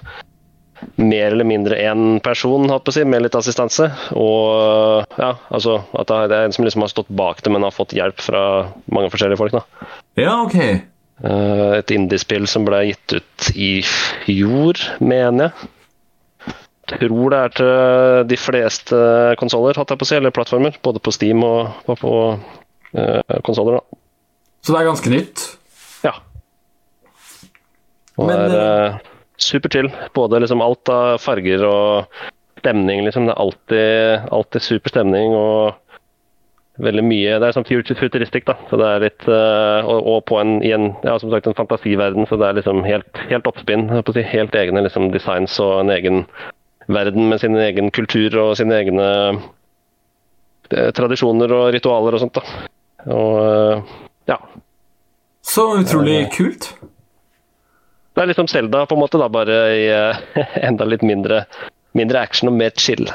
mer eller mindre én person, si, med litt assistanse. Og ja, altså at det er en som liksom har stått bak det, men har fått hjelp fra mange forskjellige folk. da. Ja, ok. Eh, Et indiespill som ble gitt ut i fjor, mener jeg. Tror det er til de fleste konsoller, eller plattformer. Både på Steam og på uh, konsoller. da. Så det er ganske nytt. Ja. Og Men, det er uh, super chill. Både liksom alt av farger og stemning, liksom. Det er alltid, alltid super stemning og veldig mye Det er sånn futuristikk, futuristisk, da. Så det er litt eh, og, og på en, i en, ja, som sagt, en fantasiverden, så det er liksom helt, helt oppspinn. si, Helt egne liksom, designs og en egen verden med sin egen kultur og sine egne tradisjoner og ritualer og sånt. da. Og eh, ja. Så utrolig kult. Det er liksom Selda, på en måte, da, bare i eh, enda litt mindre, mindre action og mer chill.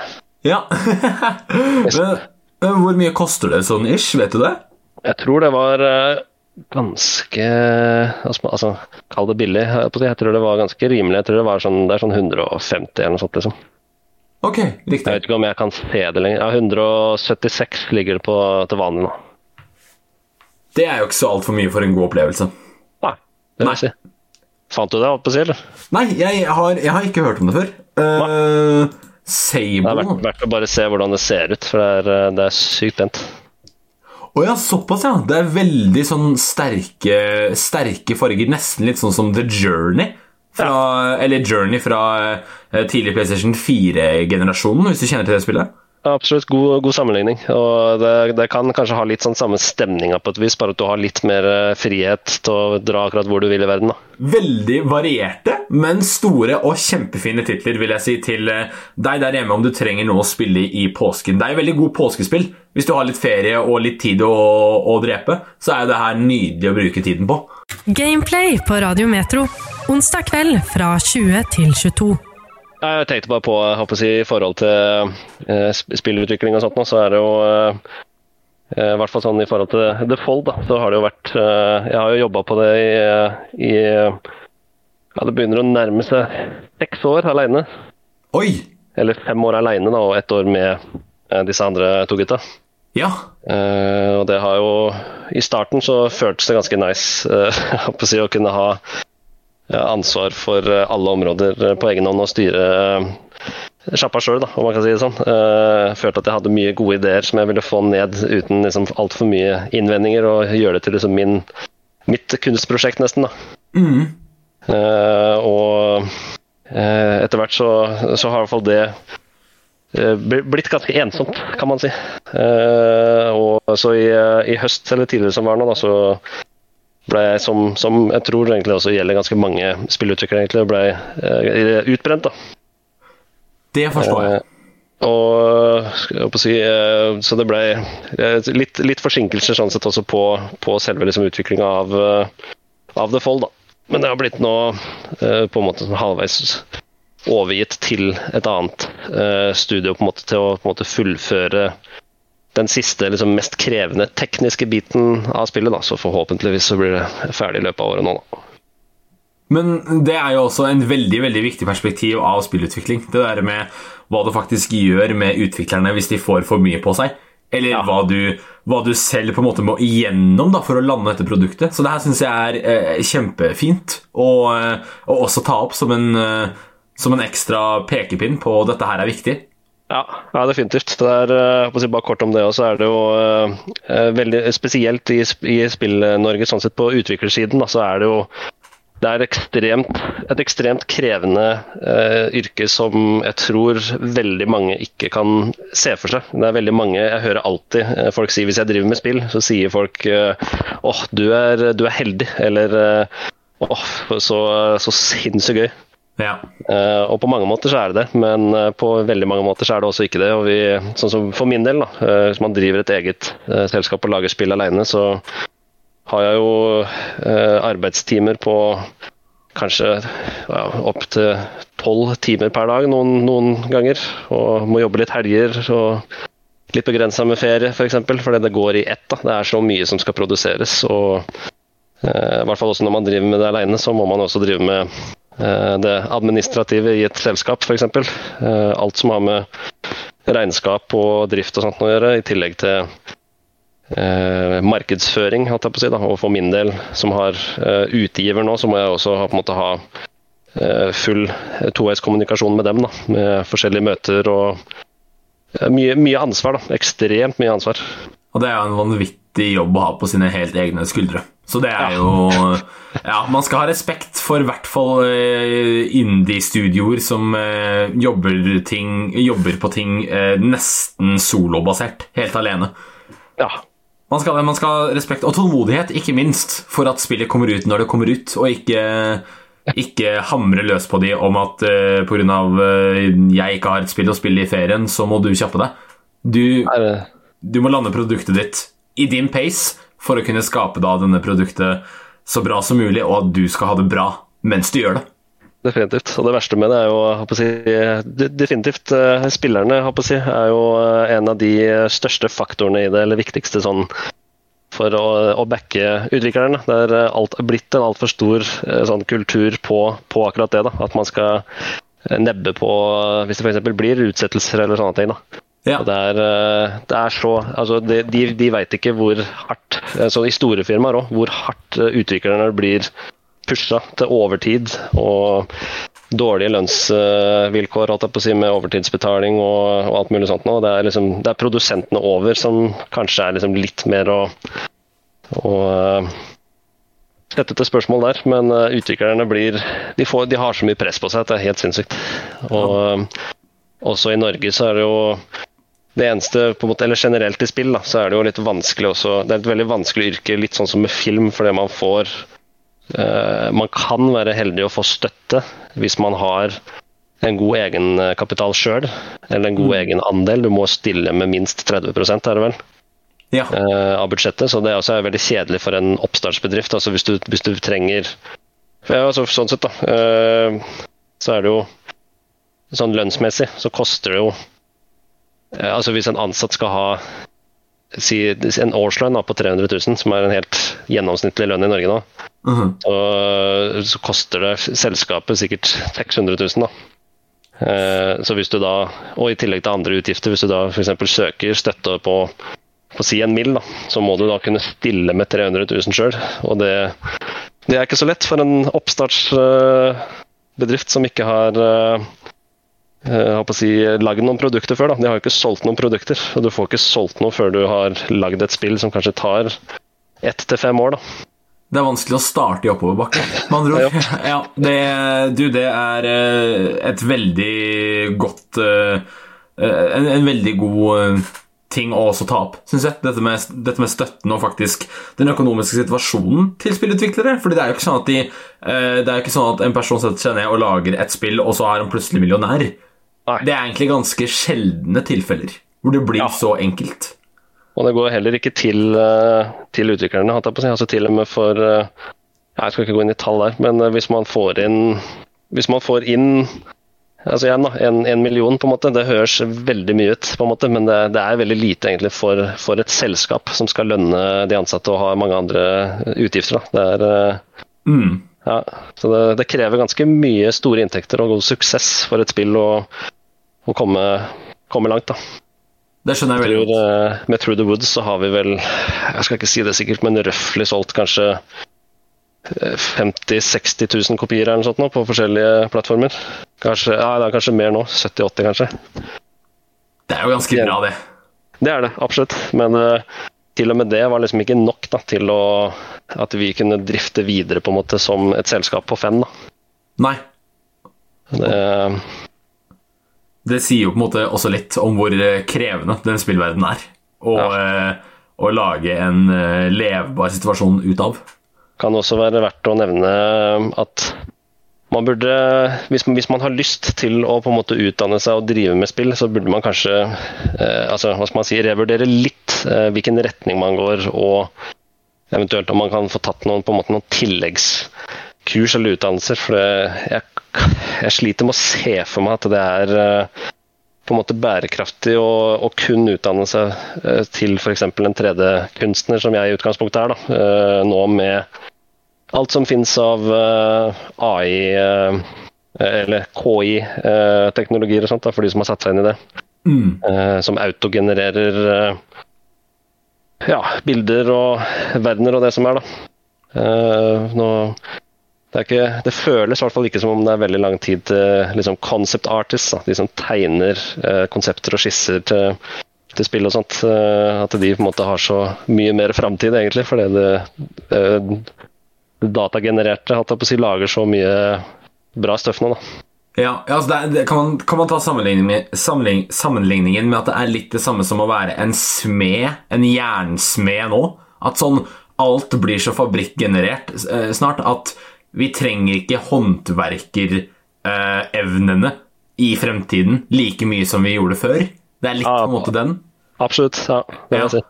Ja. hvor mye koster det sånn ish? Vet du det? Jeg tror det var eh, ganske Altså, kall det billig. Jeg tror det var ganske rimelig. Jeg tror det var sånn, det er sånn 150 eller noe sånt, liksom. Ok, riktig. Jeg vet ikke om jeg kan se det lenger. Ja, 176 ligger det på til vanlig nå. Det er jo ikke så altfor mye for en god opplevelse. Nei, det vil jeg si. Fant du det, holdt på å si, eller? Nei, jeg har, jeg har ikke hørt om det før. Uh, Sable Det er verdt, verdt å bare se hvordan det ser ut, for det er, eh, det er sykt pent. Å ja, såpass, ja. Det er veldig sånn sterke, sterke farger. Nesten litt sånn som The Journey. Fra, ja. Eller Journey fra uh, tidlig PlayStation 4-generasjonen, hvis du kjenner til det spillet? Absolutt god, god sammenligning. og det, det, kan kanskje ha litt sånn samme stemninga på et vis, bare at du har litt mer eh, frihet til å dra akkurat hvor du vil i verden. da. Veldig varierte, men store og kjempefine titler, vil jeg si, til eh, deg der hjemme om du trenger noe å spille i påsken. Det er jo veldig god påskespill. Hvis du har litt ferie og litt tid å, å drepe, så er jo det her nydelig å bruke tiden på. Gameplay på Radio Metro, onsdag kveld fra 20 til 22. Jeg tenkte bare på å si, i forhold til uh, spillutvikling og sånt, nå, så er det jo uh, i hvert fall sånn i forhold til The Fold, da, så har det jo vært uh, Jeg har jo jobba på det i, i, Ja, det begynner å nærme seg seks år aleine. Eller fem år aleine, da, og ett år med disse andre to gutta. Ja. og det har jo I starten så føltes det ganske nice si, å kunne ha ansvar for eh, alle områder eh, på egen hånd og styre eh, sjappa sjøl, om man kan si det sånn. Jeg følte at jeg hadde mye gode ideer som jeg ville få ned uten liksom, altfor mye innvendinger, og gjøre det til liksom, min, mitt kunstprosjekt, nesten. da. Mm. Uh, og uh, etter hvert så, så, har i hvert fall det uh, blitt ganske ensomt, kan man si. og så i, i, høst, eller tidligere som var nå, da, så ble som, som, jeg tror egentlig også gjelder ganske mange spillutviklere, egentlig, ble uh, utbrent. da. Det forstår jeg. Uh, og jeg si, uh, Så det ble litt, litt, forsinkelser sånn sett også på, på selve liksom, utviklinga av, av The Fold. da. Men det har blitt nå på en måte halvveis overgitt til et annet studio på en måte til å på en måte fullføre den siste, liksom, mest krevende tekniske biten av spillet. Da. Så forhåpentligvis så blir det ferdig i løpet av året nå. Da. Men det er jo også en veldig veldig viktig perspektiv av spillutvikling. Det der med hva du faktisk gjør med utviklerne hvis de får for mye på seg. Eller ja. hva, du, hva, du, selv på en måte må igjennom da, for å lande dette produktet. Så det her syns jeg er eh, kjempefint å eh, også ta opp som en, eh, som en ekstra pekepinn på dette her er viktig. Ja, ja, definitivt. Det er, uh, si bare kort om det også, er det jo uh, veldig spesielt i, i Spill-Norge, sånn sett på utviklersiden, da, så er det jo det er ekstremt, et ekstremt krevende uh, yrke som jeg tror veldig mange ikke kan se for seg. Det er veldig mange, Jeg hører alltid uh, folk si hvis jeg driver med spill, så sier folk åh, oh, du, du, er heldig, eller åh, oh, så, så sinnssykt gøy. Ja. Uh, og på mange måter så er det det, men uh, på veldig mange måter så er det også ikke det. og vi, sånn som For min del, da, uh, hvis man driver et eget selskap og lager spill alene, så har jeg jo arbeidstimer på kanskje ja, opptil tolv timer per dag noen, noen, ganger. Og må jobbe litt helger og litt begrensa med ferie, f.eks. For eksempel, fordi det går i ett. da, Det er så mye som skal produseres. og i hvert fall også Når man driver med det alene, så må man også drive med det administrative i et selskap, f.eks. Eh, alt som har med regnskap og drift og sånt å gjøre, i tillegg til eh, markedsføring, holdt jeg på å si. Da. Og for min del, som har utgiver nå, så må jeg også ha, på en måte ha full toveiskommunikasjon med dem. Da, med forskjellige møter og mye, mye ansvar. Da. Ekstremt mye ansvar. Og det er jo en vanvittig jobb å ha på sine helt egne skuldre. Så det er jo Ja, man skal ha respekt for i hvert fall eh, indie-studioer som eh, jobber, ting, jobber, på ting eh, nesten solobasert, helt alene. Ja. Man skal, man skal ha respekt og tålmodighet, ikke minst, for at spillet kommer ut når det kommer ut, og ikke, ikke hamre løs på de om at uh, pga. Uh, jeg ikke har et spill å spille i ferien, så må du kjappe deg. Du, du må lande produktet ditt i din pace for å kunne skape da denne produktet så bra som mulig, og at du skal ha det bra mens du gjør det. Definitivt. Og det verste med det er jo si, definitivt uh, spillerne si, er jo uh, en av de største faktorene i det, eller viktigste sånn for å, å backe utviklerne. Det er eh, alt, blitt en altfor stor eh, sånn kultur på, på, akkurat det. da, At man skal eh, nebbe på hvis det f.eks. blir utsettelser eller sånne ting. da. Ja. Det, er, det, er, så altså de, de, de veit ikke hvor hardt, altså i store firmaer òg, hvor hardt utviklerne blir pusha til overtid og dårlige lønnsvilkår si, med overtidsbetaling og, og alt mulig sånt. Nå. Det, er liksom, det er produsentene over som kanskje er liksom litt mer å, å sette til spørsmål der. Men utviklerne blir de, får, de, har så mye press på seg at det er helt sinnssykt. Og også i Norge så er det jo det eneste, på en måte, eller generelt i spill, da, så er det jo litt vanskelig også. Det er et veldig vanskelig yrke, litt sånn som med film, fordi man får uh, Man kan være heldig å få støtte hvis man har en god egenkapital sjøl, eller en god mm. egenandel. Du må stille med minst 30 er det vel? Ja. Uh, av budsjettet. Så det er også veldig kjedelig for en oppstartsbedrift. Altså hvis du, hvis du trenger ja, altså Sånn sett, da. Uh, så er det jo sånn lønnsmessig så koster det jo Altså hvis en ansatt skal ha si, en årslønn på 300 000, som er en helt gjennomsnittlig lønn i Norge nå, uh -huh. så, så, koster det selskapet sikkert 600 000. da. Eh, så hvis du da, Og i tillegg til andre utgifter, hvis du da f.eks. søker støtte på, på si en mill, da, så må du da kunne stille med 300 000 sjøl. Og det, det, er ikke så lett for en oppstartsbedrift som ikke har si, lagd noen produkter før. Da. De har jo ikke solgt noen produkter. og Du får ikke solgt noe før du har lagd et spill som kanskje tar ett til fem år. da. Det er vanskelig å starte i oppoverbakke, med andre ord. Ja, det, du, det er eh, et veldig godt eh, En, en veldig god eh, ting å også ta opp, syns jeg. Dette med, dette med, støtten og faktisk den økonomiske situasjonen til spillutviklere. Fordi det er jo ikke sånn at, de, det er ikke sånn at en person setter seg ned og lager et spill, og så er han plutselig millionær. Nei. Det er egentlig ganske sjeldne tilfeller hvor det blir ja. så enkelt. Og det går heller ikke til, eh, til utviklerne. Altså til og med for eh, Jeg skal ikke gå inn i tall der, men eh, hvis man får inn Hvis man får inn altså igjen da, en, en, million, på en måte, det høres veldig mye ut, på en måte, men det, det er veldig lite egentlig for, for, et selskap som skal lønne de ansatte og ha mange andre utgifter. Da. Det er, mm. Ja, så det, det, krever ganske mye store inntekter og god suksess for et spill å, å komme, komme langt. da. Det skjønner jeg veldig godt. Eh, med Through the Woods så har vi vel, jeg skal ikke si det sikkert, men røftlig solgt kanskje 50 000-60 000 kopier eller noe sånt nå, på forskjellige plattformer. Kanskje, ja, det er kanskje mer nå. 70-80 kanskje. Det er jo ganske bra, det. Det er det, absolutt. Men uh, til og med det var liksom ikke nok da, til å, at vi kunne drifte videre på en måte som et selskap på fem. Da. Nei. Det, det sier jo på en måte også litt om hvor eh, krevende den spillverdenen er. Å, ja. eh, å lage en eh, levbar situasjon ut av. Kan også være verdt å nevne at man burde, hvis, hvis, man har lyst til å på en måte utdanne seg og drive med spill, så burde man kanskje eh, altså, hva skal man si, revurdere litt eh, hvilken retning man går, og eventuelt om man kan få tatt noen, på en måte, noen tilleggskurs eller utdannelser. For jeg jeg sliter med å se for meg at det er eh, på en måte bærekraftig å, kun utdanne seg eh, til f.eks. en 3D-kunstner, som jeg i utgangspunktet er, da, eh, nå med alt som finnes av AI eller KI-teknologier og sånt, da, for de som har satt seg inn i det. Mm. Som autogenererer ja, bilder og verdener og det som er, da. Nå det, ikke, det, føles i hvert fall ikke som om det er veldig lang tid til liksom concept artists, da, de som tegner eh, konsepter og skisser til, til, spill og sånt. Eh, at de på en måte har så mye mer framtid, egentlig, fordi det, det datagenererte at jeg på å si, lager så mye bra støff nå. da. Ja, altså det, kan, man, kan, man, ta sammenligning, sammenligningen med at det er litt det samme som å være en smed, en jernsmed nå? At sånn alt blir så fabrikkgenerert eh, snart at vi trenger ikke håndverkerevnene i fremtiden like mye som vi gjorde før. Det er litt på en måte den. Absolutt, ja. Det vil jeg si.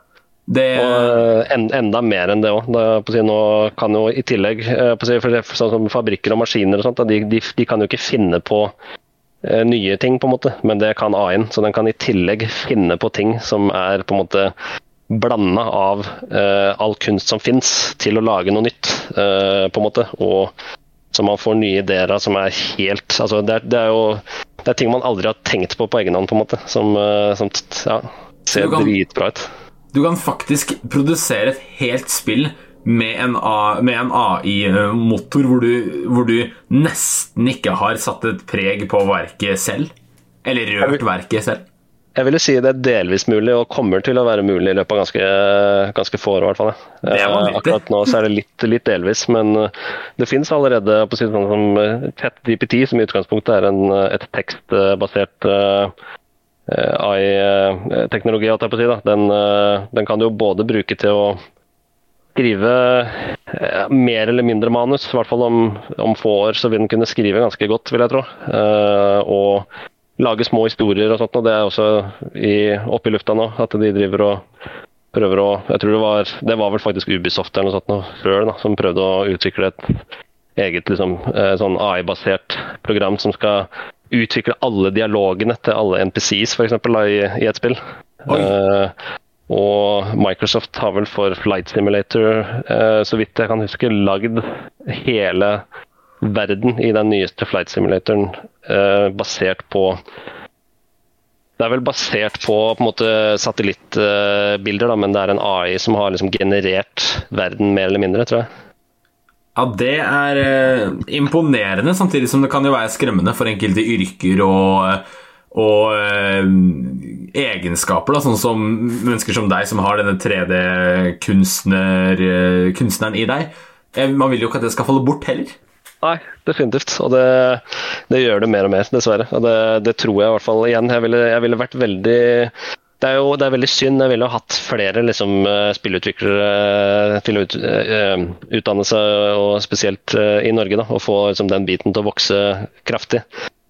Det... Og eh, en, enda mer enn det òg. Nå kan jo i tillegg eh, for sånn som Fabrikker og maskiner og sånt, de, de, de, kan jo ikke finne på uh, nye ting, på en måte, men det kan AI-en. Så den kan i tillegg finne på ting som er på en måte blanda av eh, all kunst som fins, til å lage noe nytt, eh, på en måte. Og så man får nye ideer av som er helt altså det, er, det er jo det er ting man aldri har tenkt på på egen hånd, på en måte. Som, eh, som ja, ser dritbra ut. Du kan faktisk produsere et helt spill med en, en AI-motor hvor, hvor du nesten ikke har satt et preg på verket selv. Eller rørt verket selv. Jeg ville si det er delvis mulig, og kommer til å være mulig i løpet av ganske, ganske få år. i hvert fall. Det Eh. Akkurat nå så er det litt, litt delvis, men eh, det fins allerede på siden, som eh, ChatGPT, som i utgangspunktet er en, eh, et tekstbasert eh, AI-teknologi, holdt jeg på å si. Da. Den, eh, den kan du jo både bruke til å skrive eh, mer eller mindre manus. I hvert fall om, om få år så vil den kunne skrive ganske godt, vil jeg tro. Eh, og lage små historier og sånt. Og det er også i, oppe i lufta nå, at de driver og prøver å Jeg tror det var det var vel faktisk Ubisoft eller noe sånt før, da, som prøvde å utvikle et eget liksom, eh, sånn AI-basert program som skal utvikle alle dialogene til alle NPCs, f.eks. I, i et spill. Eh, og Microsoft har vel for Flight Simulator, uh, så vidt jeg kan huske, lagd hele verden i den nyeste Flight Simulatoren uh, basert på Det er vel basert på, på en måte satellittbilder, da, men det er en AI som har liksom generert verden mer eller mindre, tror jeg. Ja, det er eh, imponerende, samtidig som det kan jo være skremmende for enkelte yrker og, og eh, egenskaper, da, sånn som mennesker som deg, som har denne 3D-kunstneren kunstneren i deg. Eh, Man vil jo ikke at det skal falle bort heller. Nei, definitivt. Og det, det gjør det mer og mer, dessverre. Og det, det tror jeg i hvert fall igjen. Jeg ville, jeg ville vært veldig det er jo det er veldig synd. Jeg ville ha hatt flere liksom, eh, spillutviklere til ut, utdanne seg, og spesielt eh, i Norge, da, og få liksom, den biten til å vokse kraftig.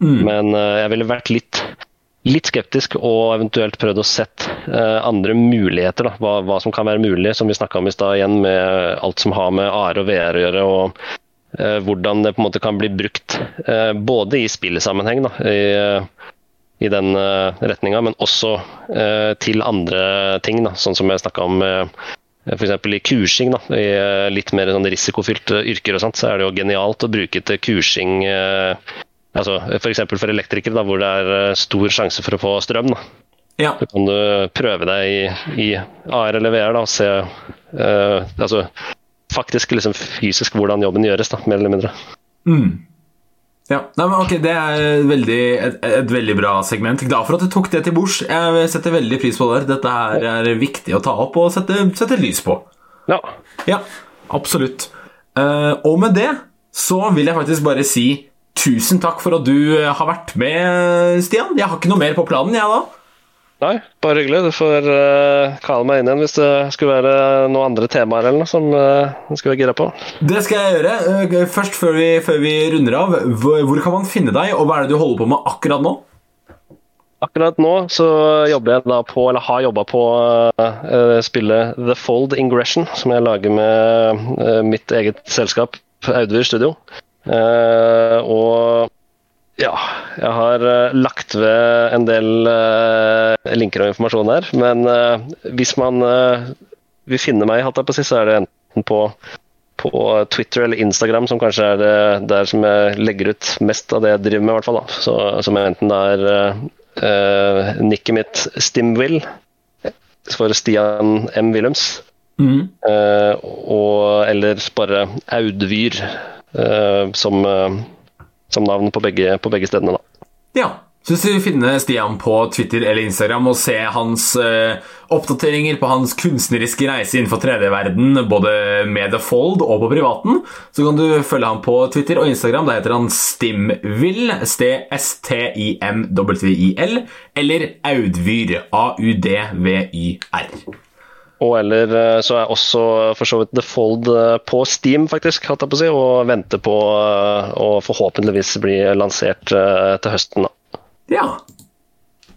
Men eh, jeg ville vært litt, litt skeptisk og eventuelt prøvd å sett eh, andre muligheter. Da, hva, hva som kan være mulig, som vi snakka om i stad igjen, med alt som har med AR og VR å gjøre. og eh, hvordan det på en måte kan bli brukt eh, både i spillsammenheng, da, i, eh, i den uh, retninga, men også eh, til andre ting, da, sånn som jeg snakka om uh, F.eks. i kursing, da, i eh, litt mer sånn risikofylte yrker, og sånt, så er det jo genialt å bruke til kursing eh, altså F.eks. For, for elektrikere, da, hvor det er eh, stor sjanse for å få strøm. Da. Ja. Så kan du prøve deg i, i AR eller VR da, og se eh, altså, faktisk liksom fysisk hvordan jobben gjøres, da, mer eller mindre. Mm. Ja, Nei, men ok, Det er veldig, et, et veldig bra segment. Glad for at du tok det til bords. Jeg setter veldig pris på det. Dette her er viktig å ta opp og sette, sette lys på. Ja. Ja, absolutt. Uh, og med det så vil jeg faktisk bare si tusen takk for at du har vært med, Stian. Jeg har ikke noe mer på planen, jeg da. Nei, bare hyggelig. Du får uh, kalle meg inn igjen hvis det skulle være noen andre temaer eller noe som uh, du skulle være gira på. Det skal jeg gjøre. Eh, Først, før vi, før vi runder av, hvor, hvor kan man finne deg, og hva er det du holder på med akkurat nå? Akkurat nå så jobber jeg da på, eller har jobba på uh, spillet The Fold Ingression, som jeg lager med uh, mitt eget selskap, Audvir Studio. Uh, og ja, jeg har uh, lagt ved en del uh, linker og informasjon her. Men uh, hvis man vil finne meg, hatt jeg på sist, så er det enten på, på Twitter eller Instagram, som kanskje er det der som jeg legger ut mest av det jeg driver med, i hvert fall. Da. Så, som enten er uh, nikket mitt Stimwill for Stian M. Wilhelms, Mm. og, eller bare Audvyr som som navn på begge, på begge stedene. Da. Ja. Hvis du finner Stian på Twitter eller Instagram og ser hans eh, oppdateringer på hans kunstneriske reise innenfor 3D-verden, både med The Fold og på privaten, så kan du følge ham på Twitter og Instagram. Da heter han Stimvill, S-T-I-M-W-I-L, eller Audvyr, A-U-D-V-Y-R. Og eller eh, så er også for så vidt The Fold eh, på Steam, faktisk, hatt jeg på å si, og venter på eh, å forhåpentligvis bli lansert til høsten. Da. Ja.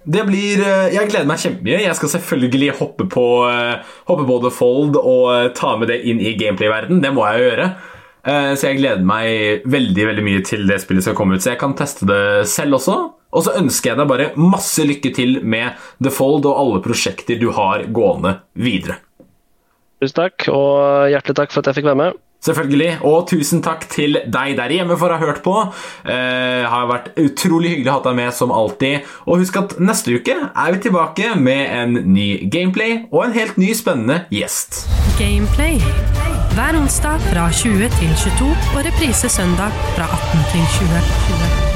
Det blir Jeg gleder meg kjempemye. Jeg skal selvfølgelig hoppe på, hoppe på The Fold og ta med det inn i gameplay-verden. Det må jeg jo gjøre. Så jeg gleder meg veldig veldig mye til det spillet skal komme ut, så jeg kan teste det selv også. Og så ønsker jeg deg bare masse lykke til med The Fold og alle prosjekter du har gående videre. Tusen takk, og hjertelig takk for at jeg fikk være med. Selvfølgelig. Og tusen takk til deg der hjemme for å ha hørt på. Eh, har vært utrolig hyggelig å ha deg med som alltid. Og husk at neste uke er vi tilbake med en ny gameplay og en helt ny spennende gjest. Gameplay. Hver onsdag fra 20 til 22 og reprise søndag fra 18 til 20.